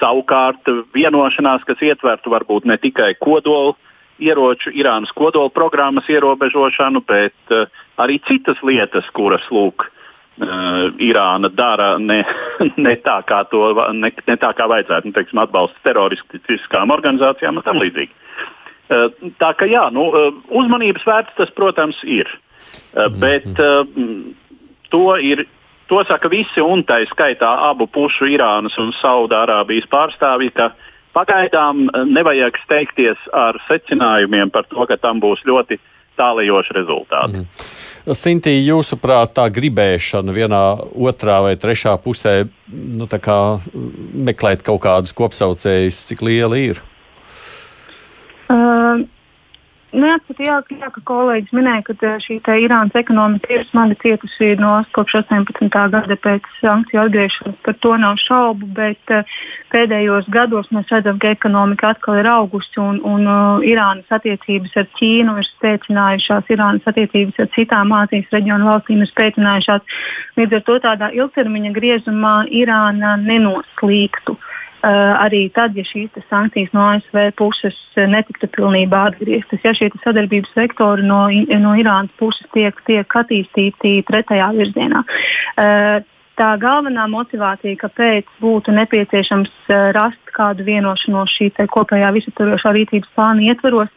Savukārt vienošanās, kas ietvertu varbūt ne tikai kodolu ieroču, Irānas kodola programmas ierobežošanu, bet uh, arī citas lietas, kuras lūk, uh, Irāna dara ne, [laughs] ne, tā, kā to, ne, ne tā, kā vajadzētu, nu, teiksim, atbalsts teroristiskām organizācijām un tam līdzīgi. Uh, tā ka jā, nu, uh, uzmanības vērts tas, protams, ir. Uh, bet uh, to ir To saka visi, un tā skaitā abu pušu, Irānas un Saudārābijas pārstāvji, ka pagaidām eh, nevajag steigties ar secinājumiem par to, ka tam būs ļoti tālajoši rezultāti. Mm. Sintī, jūsuprāt, tā gribēšana vienā, otrā vai trešā pusē nu, meklēt kaut kādus kopsaucējus, cik liela ir? Uh, Neatcīt, jā, jā, ka kolēģis minēja, ka eh, šī Irānas ekonomika ir smagi cietusi no kopš 18. gada pēc sankciju atgriešanas. Par to nav šaubu, bet uh, pēdējos gados mēs redzam, ka ekonomika atkal ir augusi un, un uh, Irānas attiecības ar Ķīnu ir spēcinājušās, Irānas attiecības ar citām Āzijas reģionu valstīm ir spēcinājušās. Līdz ar to tādā ilgtermiņa griezumā Irāna nenoslīgtu. Uh, arī tad, ja šīs sankcijas no ASV puses netiktu pilnībā atgrieztas, ja šie sadarbības vektori no, no Irānas puses tiek, tiek attīstīti pretējā virzienā. Uh, tā galvenā motivācija, kāpēc būtu nepieciešams rast kādu vienošanos šī kopējā visaptvarošā rīcības plāna ietvaros,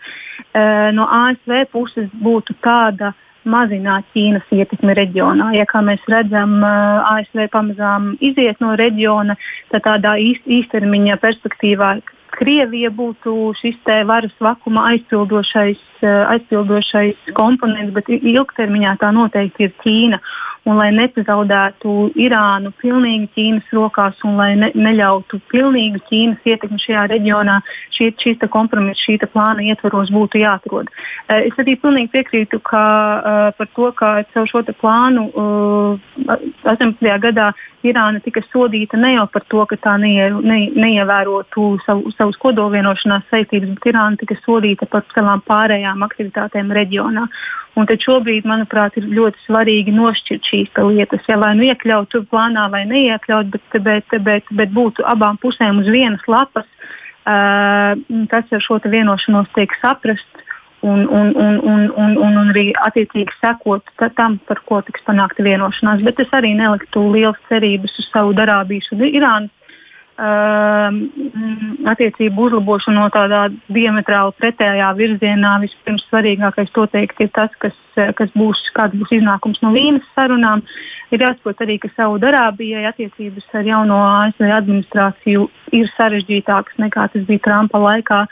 no ASV puses būtu tāda mazināt Ķīnas ietekmi reģionā. Ja kā mēs redzam, ASV pamazām iziet no reģiona, tad tādā īst, īstermiņa perspektīvā Krievija būtu šis varas vakuma aizpildošais, aizpildošais komponents, bet ilgtermiņā tā noteikti ir Ķīna un lai nepazaudētu Irānu pilnīgi Ķīnas rokās un lai ne, neļautu pilnīgu Ķīnas ietekmi šajā reģionā, šī, šīs kompromisa, šī plāna ietvaros būtu jāatrod. Eh, es arī pilnīgi piekrītu ka, uh, par to, ka caur šo plānu uh, 18. gadā Irāna tika sodīta ne jau par to, ka tā neie, ne, neievērotu savu, savus kodolvienošanās saistības, bet Irāna tika sodīta par savām pārējām aktivitātēm reģionā. Un tad šobrīd, manuprāt, ir ļoti svarīgi nošķirt šīs lietas. Ja, vai nu iekļaut tur plānā, vai neiekļaut, bet, bet, bet, bet būtu abām pusēm uz vienas lapas, uh, tas ar šo vienošanos tiek saprasts. Un, un, un, un, un, un, un arī attiecīgi sekot tam, par ko tiks panākta vienošanās. Bet es arī neliktu lielas cerības uz savu darābīšu Um, attiecību uzlabošanu no tādā diametrāli pretējā virzienā. Vispirms svarīgākais noteikti ir tas, kas, kas būs, kāds būs iznākums no Vīnas sarunām. Ir jāsaprot arī, ka Saudarābijai attiecības ar jauno ASV administrāciju ir sarežģītākas nekā tas bija Trumpa laikā.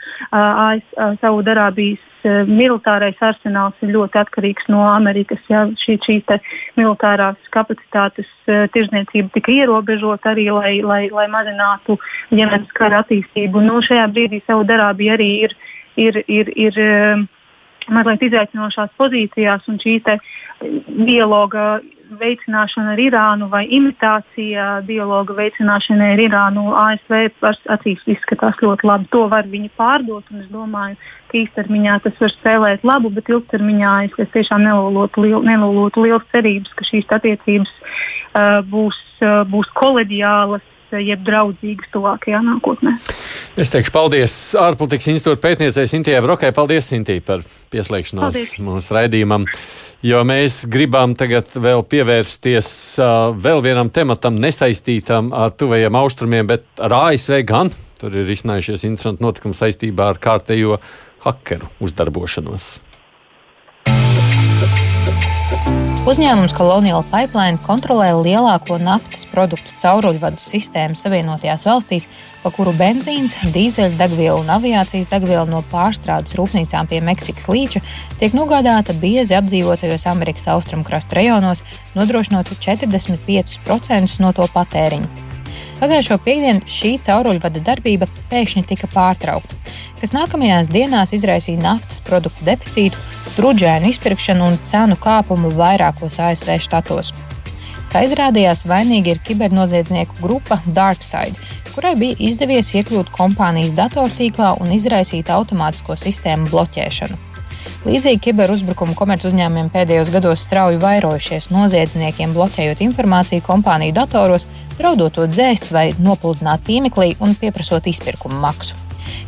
Saudarābijas uh, militārais arsenāls ir ļoti atkarīgs no Amerikas. Ja šī, šīs militārās kapacitātes uh, tirzniecība tika ierobežota arī, lai, lai, lai mazinātu ģimenes kara attīstību. Nu, šajā brīdī Saudarābija arī ir. ir, ir, ir mazliet izaicinošās pozīcijās, un šī dialoga veicināšana ar Irānu vai imitācija dialoga veicināšanai ar Irānu ASV acīs izskatās ļoti labi. To var viņi pārdot, un es domāju, ka īstermiņā tas var spēlēt labu, bet ilgtermiņā es, es tiešām nelolotu, liel, liels cerības, ka šīs attiecības uh, būs, uh, būs koleģiālas jeb draudzīgas tuvākajā nākotnē. Es teikšu paldies ārpolitikas institūta pētniecei Sintijai Brokai. Paldies, Sintī, par pieslēgšanos paldies. mūsu raidījumam jo mēs gribam tagad vēl pievērsties uh, vēl vienam tematam, nesaistītam ar tuvajiem austrumiem, bet ar ASV gan. Tur ir izcinājušies interesanti notikumi saistībā ar kārtējo hakeru uzdarbošanos. Uzņēmums Colonial Pipeline kontrolē lielāko naftas produktu cauruļvadu sistēmu Savienotajās valstīs, pa kuru benzīns, dīzeļdegviela un aviācijas degviela no pārstrādes rūpnīcām pie Meksikas līča tiek nogādāta biezi apdzīvotajos Amerikas austrumkrasta rajonos, nodrošinot 45% no to patēriņa. Pagājušo piekdienu šī cauruļvada darbība pēkšņi tika pārtraukta. Kas nākamajās dienās izraisīja naftas produktu deficītu, drudžēnu izpirkšanu un cenu kāpumu vairākos ASV štatos. Kā izrādījās, vainīga ir kibernoziedznieku grupa DarkSide, kurai bija izdevies iekļūt kompānijas datortīklā un izraisīt automātisko sistēmu bloķēšanu. Līdzīgi kiberuzbrukumu komercuzņēmumiem pēdējos gados strauji vairojušies noziedzniekiem, bloķējot informāciju kompāniju datoros, draudot to dzēst vai nopludināt tīmeklī un pieprasot izpirkuma maksu.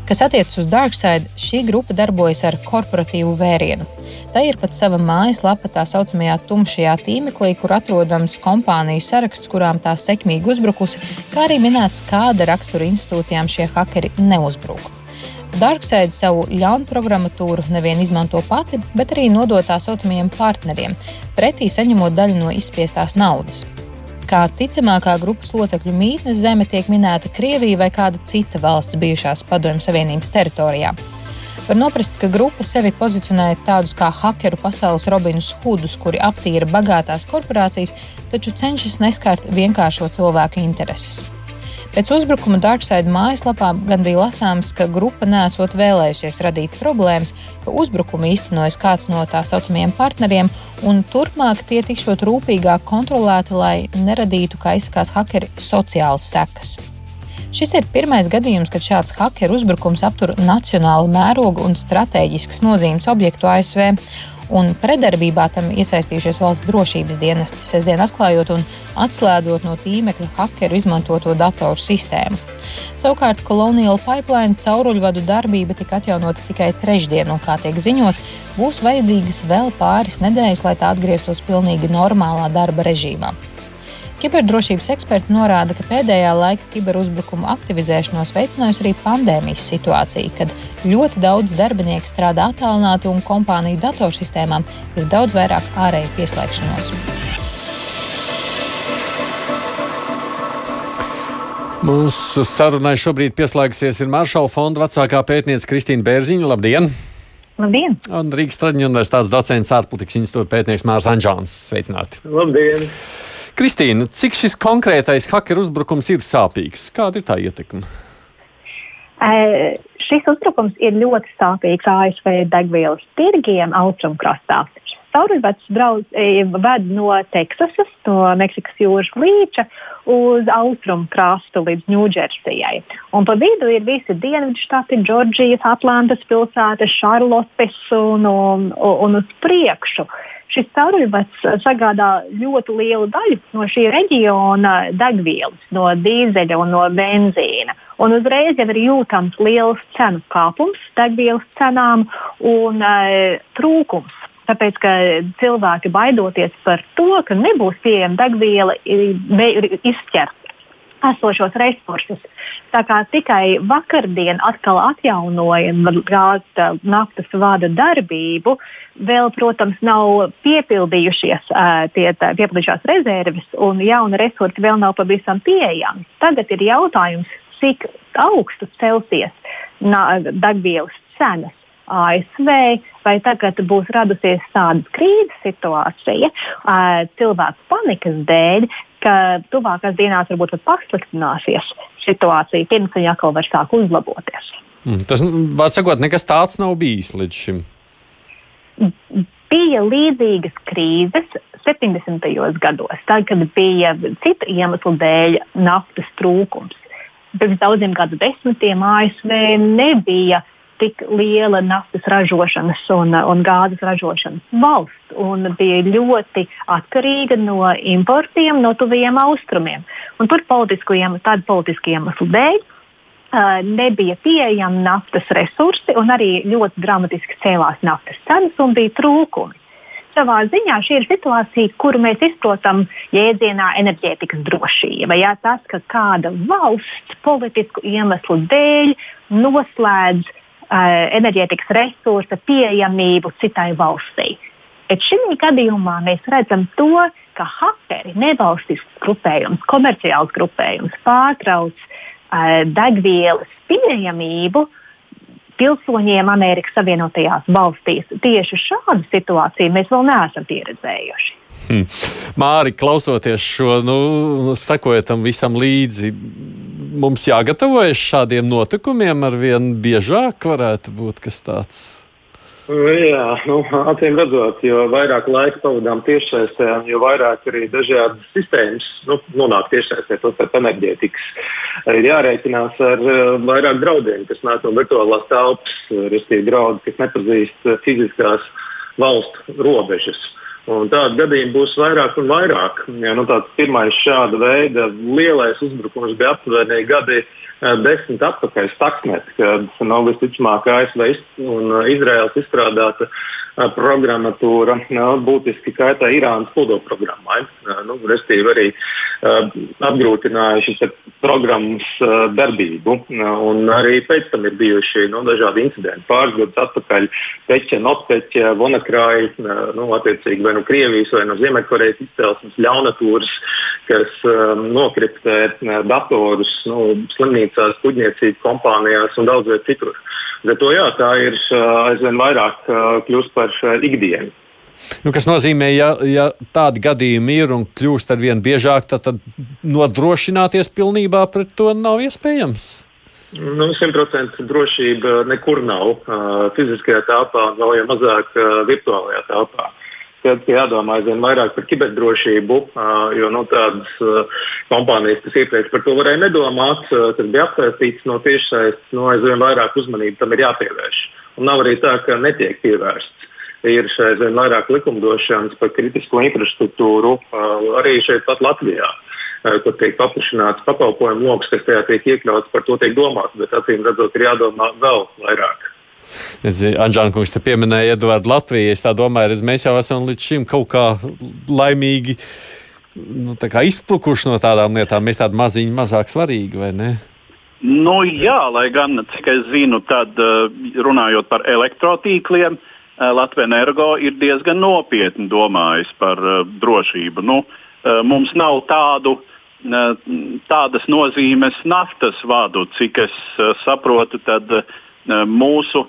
Kas attiecas uz Darkside, šī grupa darbojas ar korporatīvu vērienu. Tā ir pat sava mājaslapa tā saucamajā tumšajā tīmeklī, kur atrodams kompāniju saraksts, kurām tā sekmīgi uzbrukusi, kā arī minēts, kāda rakstura institūcijām šie hakeri neuzbruka. Darkside savu ļaunu programmatūru nevien izmanto pati, bet arī nodot tā saucamajiem partneriem, pretī saņemot daļu no izspiestās naudas. Kā ticamākā grupas locekļu mītnes zeme tiek minēta Krievija vai kāda cita valsts bijušās Padomju Savienības teritorijā. Var noprast, ka grupa sevi pozicionēja tādus kā hakeru pasaules Robinus Hudus, kuri aptīra bagātās korporācijas, taču cenšas neskart vienkāršo cilvēku intereses. Pēc uzbrukuma Darkside mājaslapā gan bija lasāms, ka grupa nesot vēlējusies radīt problēmas, ka uzbrukumu īstenojas kāds no tā saucamajiem partneriem, un turpmāk tie tikšot rūpīgāk kontrolēti, lai neradītu, kā izsakās hakeri, sociālas sekas. Šis ir pirmais gadījums, kad šāds hakeru uzbrukums aptur nacionālu mērogu un strateģiskas nozīmes objektu ASV un predarbībā tam iesaistījušies valsts drošības dienesti, sestdien atklājot un atslēdzot no tīmekļa hakeru izmantoto datoru sistēmu. Savukārt Colonial Pipeline cauruļvadu darbība tika atjaunota tikai trešdien, un, kā tiek ziņots, būs vajadzīgas vēl pāris nedēļas, lai tā atgrieztos pilnīgi normālā darba režīmā. Kiberdrošības eksperti norāda, ka pēdējā laika kiberuzbrukumu aktivizēšanos veicinājusi arī pandēmijas situācija, kad ļoti daudz darbinieku strādā attālināti un kompāniju datorsistēmām ir daudz vairāk ārēju pieslēgšanos. Mūsu sarunai šobrīd pieslēgsies ir Maršala fonda vecākā pētniece Kristīna Bērziņa. Labdien! Labdien! Un Rīgas Traģiņu universitātes docents ārpolitikas institūta pētnieks Mārs Anģāns. Sveicināti! Labdien! Kristīna, cik šis konkrētais hakeru uzbrukums ir sāpīgs? Kāda ir tā ietekme? Uh, šis uzbrukums ir ļoti sāpīgs ASV degvielas tirgiem austrumkrastā. Sauruļvads ved no Teksasas, no Meksikas jūras līča uz austrumu krastu līdz Ņūdžersijai. Un pa vidu ir visi dienvidu štati, Džordžijas, Atlantas pilsētas, Šarlotes un, un, un uz priekšu. Uh, Šis cauruļvads sagādā ļoti lielu daļu no šī reģiona degvielas, no dīzeļa un no benzīna. Un uzreiz jau ir jūtams liels cenu kāpums degvielas cenām un e, trūkums. Tāpēc, ka cilvēki baidoties par to, ka nebūs pieejama degviela, ir izķert esošos resursus. Tā kā tikai vakardien atkal atjaunojam gāzes naftas vada darbību, vēl, protams, nav piepildījušies tie piepildījušās rezerves un jauni resursi vēl nav pavisam pieejami. Tagad ir jautājums, cik augstu celsies degvielas cenas. ASV, vai tagad būs radusies tāda krīzes situācija cilvēku panikas dēļ, ka tuvākās dienās varbūt pasliktināsies situācija, pirms viņa atkal var sākt uzlaboties. Mm, tas, var sakot, nekas tāds nav bijis līdz šim. Bija līdzīgas krīzes 70. gados, tad, kad bija citu iemeslu dēļ naftas trūkums. Pirms daudziem gadu desmitiem ASV nebija uh, tik liela naftas ražošanas un, un gāzes ražošanas valsts un bija ļoti atkarīga no importiem no tuvajiem austrumiem. Un tur politisku iemeslu, tādu politisku iemeslu dēļ uh, nebija pieejami naftas resursi un arī ļoti dramatiski cēlās naftas cenas un bija trūkumi. Savā ziņā šī ir situācija, kuru mēs izprotam jēdzienā enerģētikas drošība. Jā, tas, ka kāda valsts politisku iemeslu dēļ noslēdz uh, enerģētikas resursa pieejamību citai valstī. Bet šī gadījumā mēs redzam to, ka hakeri, nevalstisks grupējums, komerciāls grupējums pārtrauc uh, degvielas pieejamību pilsoņiem Amerikas Savienotajās valstīs. Tieši šādu situāciju mēs vēl neesam pieredzējuši. Hmm. Māri, klausoties šo, nu, sekojot tam visam līdzi, mums jāgatavojas šādiem notikumiem ar vien biežāk varētu būt kas tāds. Jā, nu, acīm redzot, jo vairāk laika pavadām tiešsaistē, jo vairāk arī dažādas sistēmas nu, nonāk tiešsaistē, to starp enerģētikas. Ir jārēķinās ar uh, vairāk draudiem, kas nāk no virtuālās telpas, respektīvi draudi, kas nepazīst fiziskās valstu robežas. Un tādu gadījumu būs vairāk un vairāk. Ja, nu, pirmais šāda veida lielais uzbrukums bija aptuveni gadi desmit atpakaļ Stuxnet, kad nu, visticamāk ASV un Izraels izstrādāta programmatūra nu, būtiski kaitē Irānas kodoprogrammai. Nu, Restīvi arī apgrūtināja šīs programmas darbību. Un arī pēc tam ir bijuši nu, dažādi incidenti. Pāris gadus atpakaļ Peķa, Notpeķa, Vonakrāja, nu, attiecīgi no nu Krievijas vai no Ziemeļkorejas izcelsmes ļaunatūras, kas um, nokriptē datorus nu, slimnīcās, kuģniecības kompānijās un daudz viet citur. Bet to, jā, tā ir aizvien vairāk kļūst par ikdienu. Nu, kas nozīmē, ja, ja tādi gadījumi ir un kļūst ar vien biežāk, tad, tad nodrošināties pilnībā pret to nav iespējams. Nu, 100% drošība nekur nav. Uh, fiziskajā telpā, vēl jau mazāk uh, virtuālajā telpā. Jādomā aizvien vairāk par kiberdrošību, jo nu, tādas kompānijas, kas iepriekš par to varēja nedomāt, tas bija apsaistīts no tiešsaistes, no aizvien vairāk uzmanības tam ir jāpievērš. Un nav arī tā, ka netiek pievērsts ir aizvien vairāk likumdošanas par kritisko infrastruktūru arī šeit pat Latvijā kur tiek paplašināts pakalpojumu lokus, kas tajā tiek iekļauts, par to tiek domāts, bet acīm redzot, ir jādomā vēl vairāk. Anģēna kungs te pieminēja Eduardu Latviju. Es domāju, redz, mēs jau esam līdz šim kaut kā laimīgi nu, kā izplukuši no tādām lietām. Mēs tādi maziņi, mazāk svarīgi, vai ne? Nu, jā, lai gan, cik es zinu, tad runājot par elektrotīkliem, Latvijas energo ir diezgan nopietni domājis par drošību. Nu, mums nav tādu tādas nozīmes naftas vadu, cik es saprotu, tad mūsu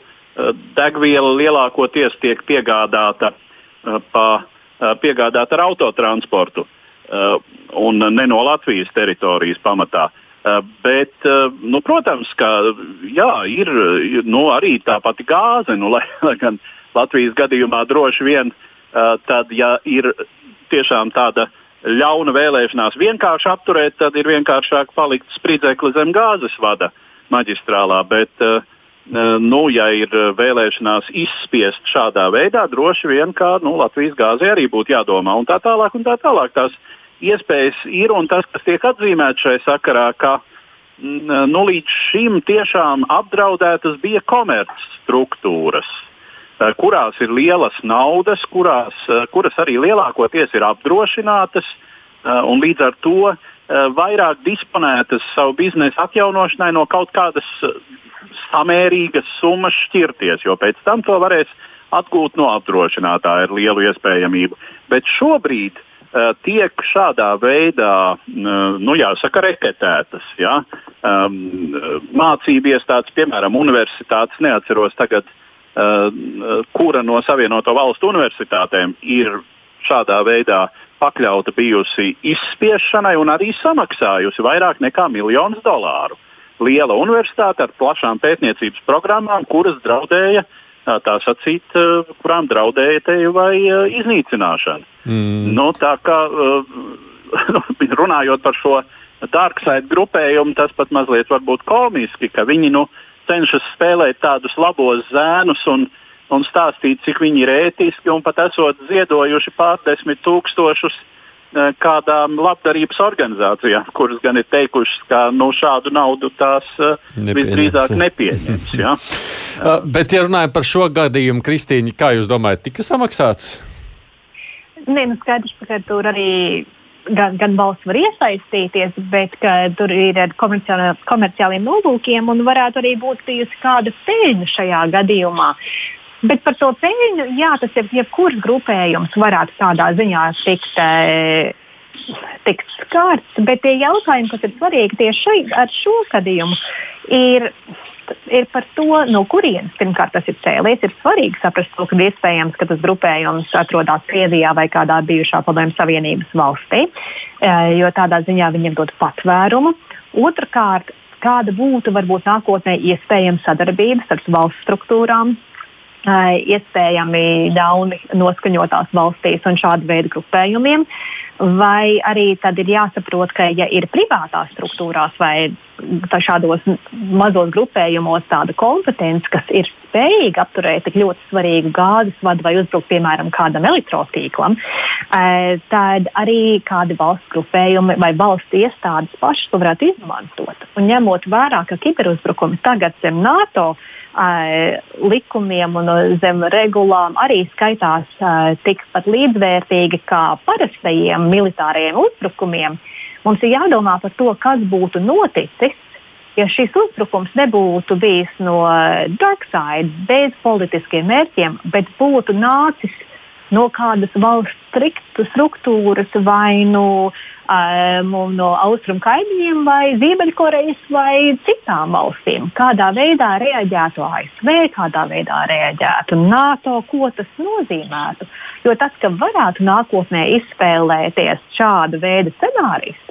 degviela lielākoties tiek piegādāta, pa, piegādāta ar autotransportu un ne no Latvijas teritorijas pamatā. Bet, nu, protams, ka jā, ir nu, arī tā pati gāze, nu, [laughs] lai, lai gan Latvijas gadījumā droši vien, tad, ja ir tiešām tāda ļauna vēlēšanās vienkārši apturēt, tad ir vienkāršāk palikt spridzekli zem gāzes vada maģistrālā. Bet, uh, nu, ja ir vēlēšanās izspiest šādā veidā, droši vien kā nu, Latvijas gāzē arī būtu jādomā. Un tā tālāk, un tā tālāk. Tās iespējas ir un tas, kas tiek atzīmēts šajā sakarā, ka nu, līdz šim tiešām apdraudētas bija komercstruktūras. Eh, kurās ir lielas naudas, kurās, eh, kuras arī lielākoties ir apdrošinātas eh, un līdz ar to vairāk disponētas savu biznesu atjaunošanai no kaut kādas samērīgas summas šķirties, jo pēc tam to varēs atgūt no apdrošinātāja ar lielu iespējamību. Bet šobrīd uh, tiek šādā veidā, uh, nu, jāsaka, reketētas. Ja? Um, mācību iestādes, piemēram, universitātes, neatceros tagad Uh, kura no Savienoto Valstu universitātēm ir šādā veidā pakļauta bijusi izspiešanai un arī samaksājusi vairāk nekā miljonus dolāru. Liela universitāte ar plašām pētniecības programmām, kuras draudēja, uh, tā sacīt, kurām draudēja teju vai iznīcināšana. Mm. Nu, tā kā [laughs] runājot par šo darkside grupējumu, tas pat mazliet varbūt komiski, ka viņi nu, cenšas spēlēt tādus labos zēnus un, un stāstīt, cik viņi ir ētiski un pat esot ziedojuši pārdesmit tūkstošus kādām labdarības organizācijām, kuras gan ir teikušas, ka nu, šādu naudu tās e, Nepieņems. visdrīzāk nepieņems. Ja? [laughs] Bet, ja runājam par šo gadījumu, Kristīna, kā jūs domājat, tika samaksāts? Nē, nu skaidrs, ka tur arī gan, gan valsts var iesaistīties, bet tur ir ar komerciāliem nolūkiem un varētu arī būt bijusi kāda peļņa šajā gadījumā. Bet par to peļņu, jā, tas ir jebkurš grupējums varētu tādā ziņā tikt. E, tikt skārts, bet tie jautājumi, kas ir svarīgi tieši ar šo gadījumu, ir ir par to, no kurienes pirmkārt tas ir cēlies. Ir svarīgi saprast, to, ka iespējams, ka tas grupējums atrodas Krievijā vai kādā bijušā padomju Savienības valstī, e, jo tādā ziņā viņiem dod patvērumu. Otrakārt, kāda būtu varbūt nākotnē iespējama sadarbība starp valsts struktūrām, iespējami ļauni noskaņotās valstīs un šāda veida grupējumiem. Vai arī tad ir jāsaprot, ka, ja ir privātās struktūrās vai šādos mazos grupējumos tāda kompetence, kas ir spējīga apturēt tik ļoti svarīgu gāzes vadu vai uzbrukt, piemēram, kādam elektrotīklam, tad arī kādi valsts grupējumi vai valsts iestādes pašas to varētu izmantot. Un ņemot vērā, ka kiberuzbrukumi tagad zem NATO likumiem un zem regulām arī skaitās tikpat līdzvērtīgi kā parastajiem militāriem uzbrukumiem. Mums ir jādomā par to, kas būtu noticis, ja šis uzbrukums nebūtu bijis no dark side, bez politiskiem mērķiem, bet būtu nācis no kādas valsts struktūras vai no, um, no austrumu kaimiņiem, vai Ziemeļkorejas, vai citām valstīm. Kādā veidā reaģētu ASV, kādā veidā reaģētu NATO, ko tas nozīmētu. Jo tas, ka varētu nākotnē izspēlēties šāda veida scenārijs,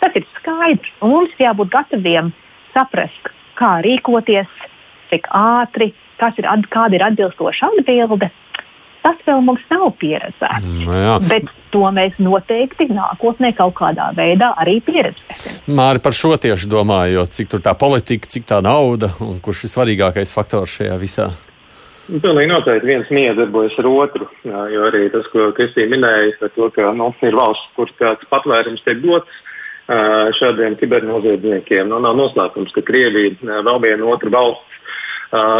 tas ir skaidrs. Mums jābūt gataviem saprast, kā rīkoties, cik ātri, ir, kāda ir atbilstoša atbilde Tas vēl mums nav pieredzēts. No mm, jā. bet to mēs noteikti nākotnē kaut kādā veidā arī pieredzēsim. Māri par šo tieši domājot, cik tur tā politika, cik tā nauda un kurš ir svarīgākais faktors šajā visā. Nu, pilnīgi noteikti viens miedarbojas ar otru. Jo arī tas, ko Kristīna minēja, par to, ka nu, ir valsts, kur kāds patvērums tiek dots šādiem kibernoziedzniekiem. Nu, nav noslēpums, ka Krievija vēl viena otra valsts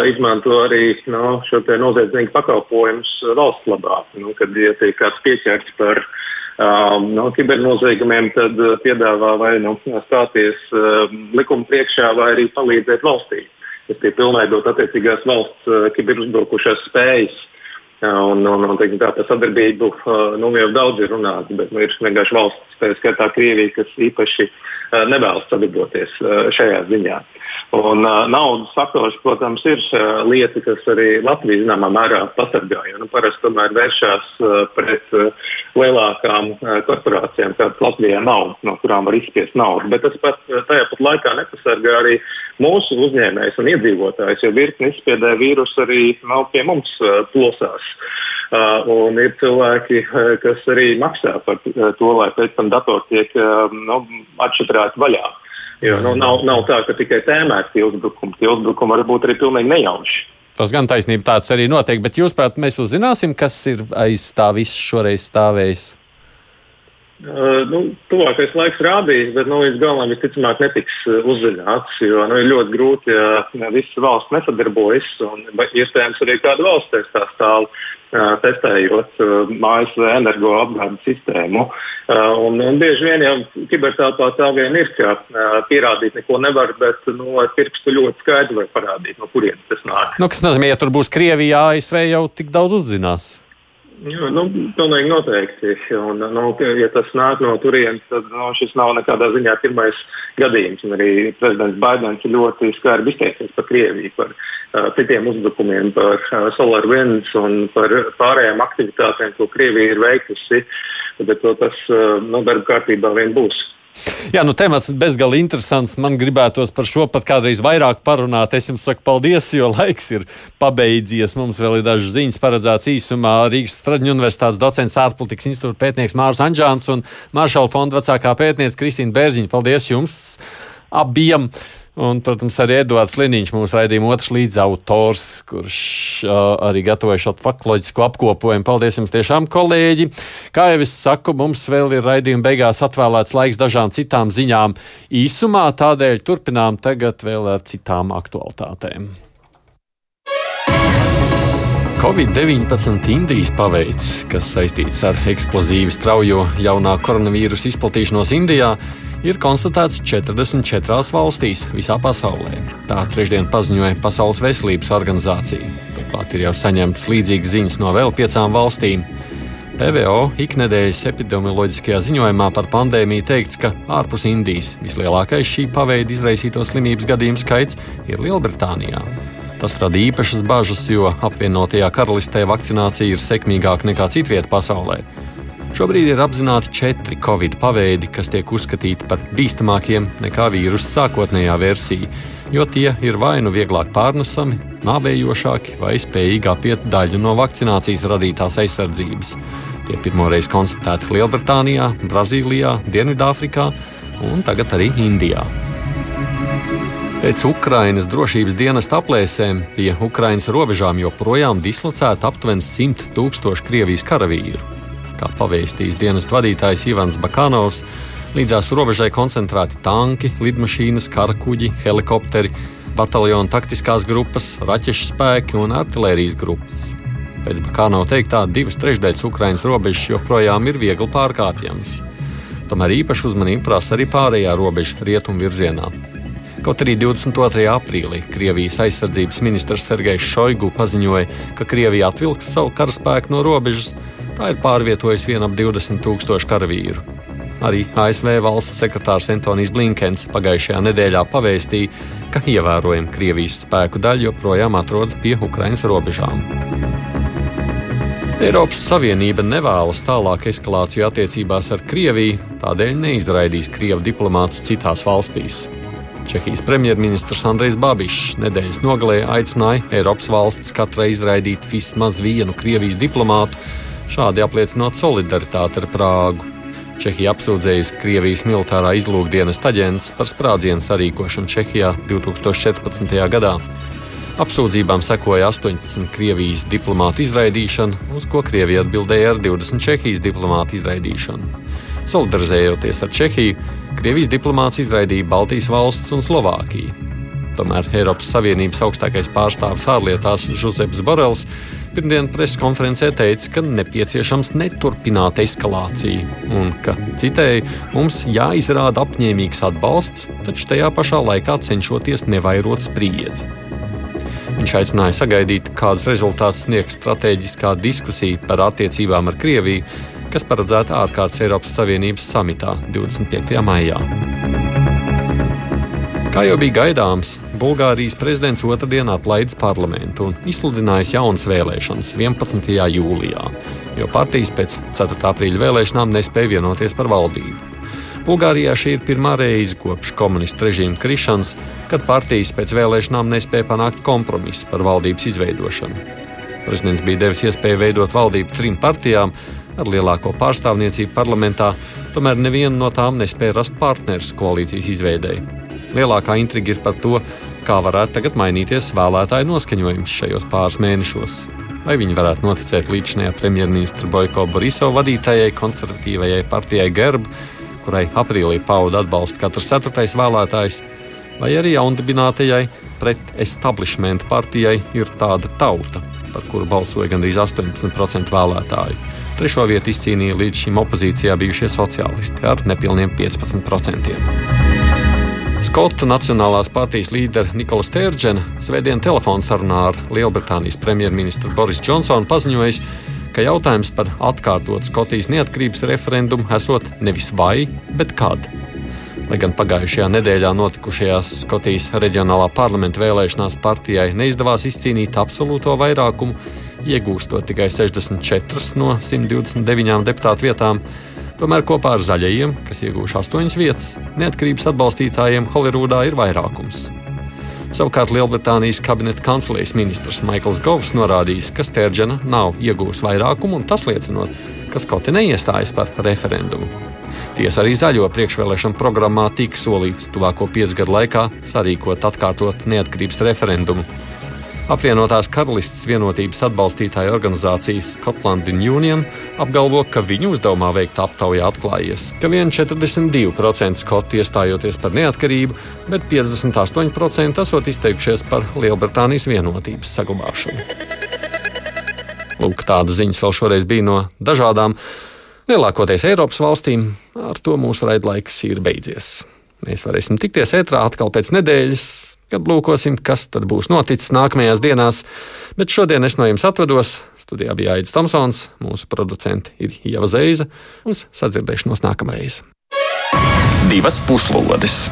izmanto arī no, šo noziedznieku pakalpojumus valsts labā. Nu, kad ja tiek kāds pieķerts par um, no, kibernoziegumiem, tad piedāvā vai nu, stāties um, likuma priekšā, vai arī palīdzēt valstī. Tas ir pilnveidot attiecīgās valsts uh, kiberuzbrukušās spējas. Un, un, un teiksim, tā, par sadarbību nu, jau daudz ir runāts, bet nu, ir vienkārši valsts, tā skaitā Krievija, kas īpaši nevēlas sadarboties šajā ziņā. Un, uh, naudas faktors, protams, ir lieta, kas arī Latvijas zināmā mērā pasargā. Jo nu, parasti tomēr vēršās pret lielākām korporācijām, kādas Latvijā nav, no kurām var izspiest naudu. Bet tas pat tajā pat laikā nepasargā arī mūsu uzņēmējus un iedzīvotājus, jo virkni izspiedē vīrusu arī nav pie mums plosās. Uh, un ir cilvēki, kas arī maksā par to, lai pēc tam datori tiek nu, atšifrēti vaļā. Jo nu, nav, nav tā, ka tikai tēmēts tie uzbrukumi. Tie uzbrukumi var būt arī pilnīgi nejauši. Tas gan taisnība tāds arī notiek, bet jūs, prāt, mēs uzzināsim, kas ir aiz tā viss šoreiz stāvējis. Uh, nu, tuvākais laiks rādīs, bet nu, līdz galam visticamāk netiks uzzināts. Jo nu, ir ļoti grūti, ja visas valsts nesadarbojas. Un, iespējams, arī kāda valsts tā stāv testējot mājas energoapgādes sistēmu. Un, un bieži vien jau kibertelpā tā vien ir, ka pierādīt neko nevar, bet nu, ar pirkstu ļoti skaidri var parādīt, no kurienes tas nāk. Nu, kas nozīmē, ja tur būs Krievija, ASV jau tik daudz uzzinās? Jā, nu, pilnīgi noteikti. Un, nu, ja tas nāk no turienes, tad nu, šis nav nekādā ziņā pirmais gadījums. Un arī prezidents Baidens ļoti skarbi izteicies par Krieviju, par uh, citiem uzbrukumiem, par uh, Solar Winds un par pārējām aktivitātēm, ko Krievija ir veikusi. Bet to tas uh, nu, darba kārtībā vien būs. Jā, nu temats bezgalīgi interesants. Man gribētos par šo pat kādreiz vairāk parunāt. Es jums saku paldies, jo laiks ir pabeidzies. Mums vēl ir dažas ziņas paredzētas īsumā. Rīgas Straģņu universitātes docents ārpolitikas institūta pētnieks Mārs Anģāns un Maršala fonda vecākā pētniece Kristīna Bērziņa. Paldies jums abiem! Un, protams, arī Edvards Liniņš, mūsu raidījuma otrs līdzautors, kurš uh, arī gatavoja šo faktisko apkopojumu. Paldies jums tiešām, kolēģi! Kā jau es saku, mums vēl ir raidījuma beigās atvēlēts laiks dažām citām ziņām īsumā, tādēļ turpinām tagad vēl ar citām aktualitātēm. Covid-19 Indijas paveids, kas saistīts ar eksplozīvi straujo jaunā koronavīrusa izplatīšanos Indijā, ir konstatēts 44 valstīs visā pasaulē. Tā trešdien paziņoja Pasaules veselības organizācija. Turklāt ir jau saņemts līdzīgas ziņas no vēl piecām valstīm. PVO iknedēļas epidemioloģiskajā ziņojumā par pandēmiju teikts, ka ārpus Indijas vislielākais šī paveida izraisīto slimības gadījumu skaits ir Lielbritānijā. Tas rada īpašas bažas, jo apvienotajā karalistē vakcinācija ir sekmīgāka nekā citvietā pasaulē. Šobrīd ir apzināti četri covid paveidi, kas tiek uzskatīti par bīstamākiem nekā vīrusu sākotnējā versija, jo tie ir vai nu vieglāk pārnesami, nāvējošāki vai spējīgi apiet daļu no vakcinācijas radītās aizsardzības. Tie pirmoreiz konstatēti Lielbritānijā, Brazīlijā, Dienvidāfrikā un tagad arī Indijā. Pēc Ukrainas drošības dienesta aplēsēm pie Ukrainas robežām joprojām dislocēta aptuveni 100 tūkstoši Krievijas karavīru. Kā pavēstījis dienesta vadītājs Ivans Bakanovs, līdzās robežai koncentrēti tanki, lidmašīnas, karakuģi, helikopteri, bataljona taktiskās grupas, raķešu spēki un artērijas grupas. Pēc Bakānova teiktā, divas trešdaļas Ukraiņas robežas joprojām ir viegli pārkāpjamas. Tomēr īpaši uzmanību prasa arī pārējā robeža rietumu virzienā. Kaut arī 22. aprīlī Krievijas aizsardzības ministrs Sergejs Šoigu paziņoja, ka Krievija atvilks savu karaspēku no robežas, Tā ir pārvietojis vien ap 20 tūkstošu karavīru. Arī ASV valsts sekretārs Antonius Blinkens pagājušajā nedēļā pavēstīja, ka ievērojama Krievijas spēku daļa joprojām atrodas pie Ukraiņas robežām. Eiropas Savienība nevēlas tālāku eskalāciju attiecībās ar Krieviju, tādēļ neizraidīs Krievu diplomātus citās valstīs. Čehijas premjerministrs Andrejs Babišs nedēļas nogalē aicināja Eiropas valsts katrai izraidīt vismaz vienu Krievijas diplomātu, Šādi apliecinot solidaritāti ar Prāgu. Čehija apsūdzējusi Krievijas militārā izlūkdienas aģents par sprādzienu sarīkošanu Čehijā 2014. gadā. Apsūdzībām sekoja 18 Krievijas diplomātu izraidīšana, uz ko Krievija atbildēja ar 20 Čehijas diplomātu izraidīšanu. Solidarizējoties ar Čehiju, Krievijas diplomāts izraidīja Baltijas valsts un Slovākiju. Tomēr Eiropas Savienības augstākais pārstāvis ārlietās Žuzeps Borels pirmdienas preses konferencē teica, ka nepieciešams neturpināt eskalāciju un ka, citēji, mums jāizrāda apņēmīgs atbalsts, taču tajā pašā laikā cenšoties nevairot spriedzi. Viņš aicināja sagaidīt, kādus rezultātus sniegs strateģiskā diskusija par attiecībām ar Krieviju, kas paredzēta ārkārtas Eiropas Savienības samitā 25. maijā. Kā jau bija gaidāms, Bulgārijas prezidents otrdien atlaidis parlamentu un izsludinājis jaunas vēlēšanas 11. jūlijā, jo partijas pēc 4. aprīļa vēlēšanām nespēja vienoties par valdību. Bulgārijā šī ir pirmā reize kopš komunistu režīma krišanas, kad partijas pēc vēlēšanām nespēja panākt kompromisu par valdības izveidošanu. Prezidents bija devis iespēju veidot valdību trim partijām ar lielāko pārstāvniecību parlamentā, tomēr neviena no tām nespēja rast partnerus koalīcijas izveidēji. Lielākā intriga ir par to, kā varētu tagad mainīties vēlētāju noskaņojums šajos pāris mēnešos. Vai viņi varētu noticēt līdzinājā premjerministra Boiko Borisova vadītājai konservatīvajai partijai Gerb, kurai aprīlī pauda atbalstu katrs ceturtais vēlētājs, vai arī jaundibinātajai pret establishment partijai ir tāda tauta, par kuru balsoja gandrīz 18% vēlētāju. Trešo vietu izcīnīja līdz šim opozīcijā bijušie sociālisti ar nepilniem 15%. Skotu Nacionālās partijas līderi Nikola Stērdžena svētdien telefonsarunā ar Lielbritānijas premjerministru Boris Džonsonu paziņojis, ka jautājums par atkārtot Skotijas neatkarības referendumu esot nevis vai, bet kad. Lai gan pagājušajā nedēļā notikušajās Skotijas reģionālā parlamenta vēlēšanās partijai neizdevās izcīnīt absolūto vairākumu, iegūstot tikai 64 no 129 deputātu vietām, Tomēr kopā ar zaļajiem, kas ieguvuši astoņas vietas, neatkarības atbalstītājiem Holivudā ir vairākums. Savukārt Lielbritānijas kabineta kanclers ministrs Maikls Govs norādījis, ka Stērģena nav iegūs vairākumu, un tas liecinot, ka Skoti neiestājas par referendumu. Tiesa arī zaļo priekšvēlēšanu programmā tika solīts tuvāko piecu gadu laikā sarīkot atkārtot neatkarības referendumu. Apvienotās karalistes vienotības atbalstītāja organizācija Scotland Union apgalvo, ka viņu uzdevumā veikt aptaujā atklājies, ka vien 42% skotu iestājoties par neatkarību, bet 58% esot izteikušies par Lielbritānijas vienotības saglabāšanu. Lūk, tādas ziņas vēl šoreiz bija no dažādām lielākoties Eiropas valstīm. Ar to mūsu raidlaiks ir beidzies. Mēs varēsim tikties ētrā atkal pēc nedēļas, kad lūkosim, kas tad būs noticis nākamajās dienās. Bet šodien es no jums atvados. Studijā bija Aits Tomsons, mūsu producents ir Ieva Zeiza. Uz sadzirdēšanos nākamreiz. Divas puslodes!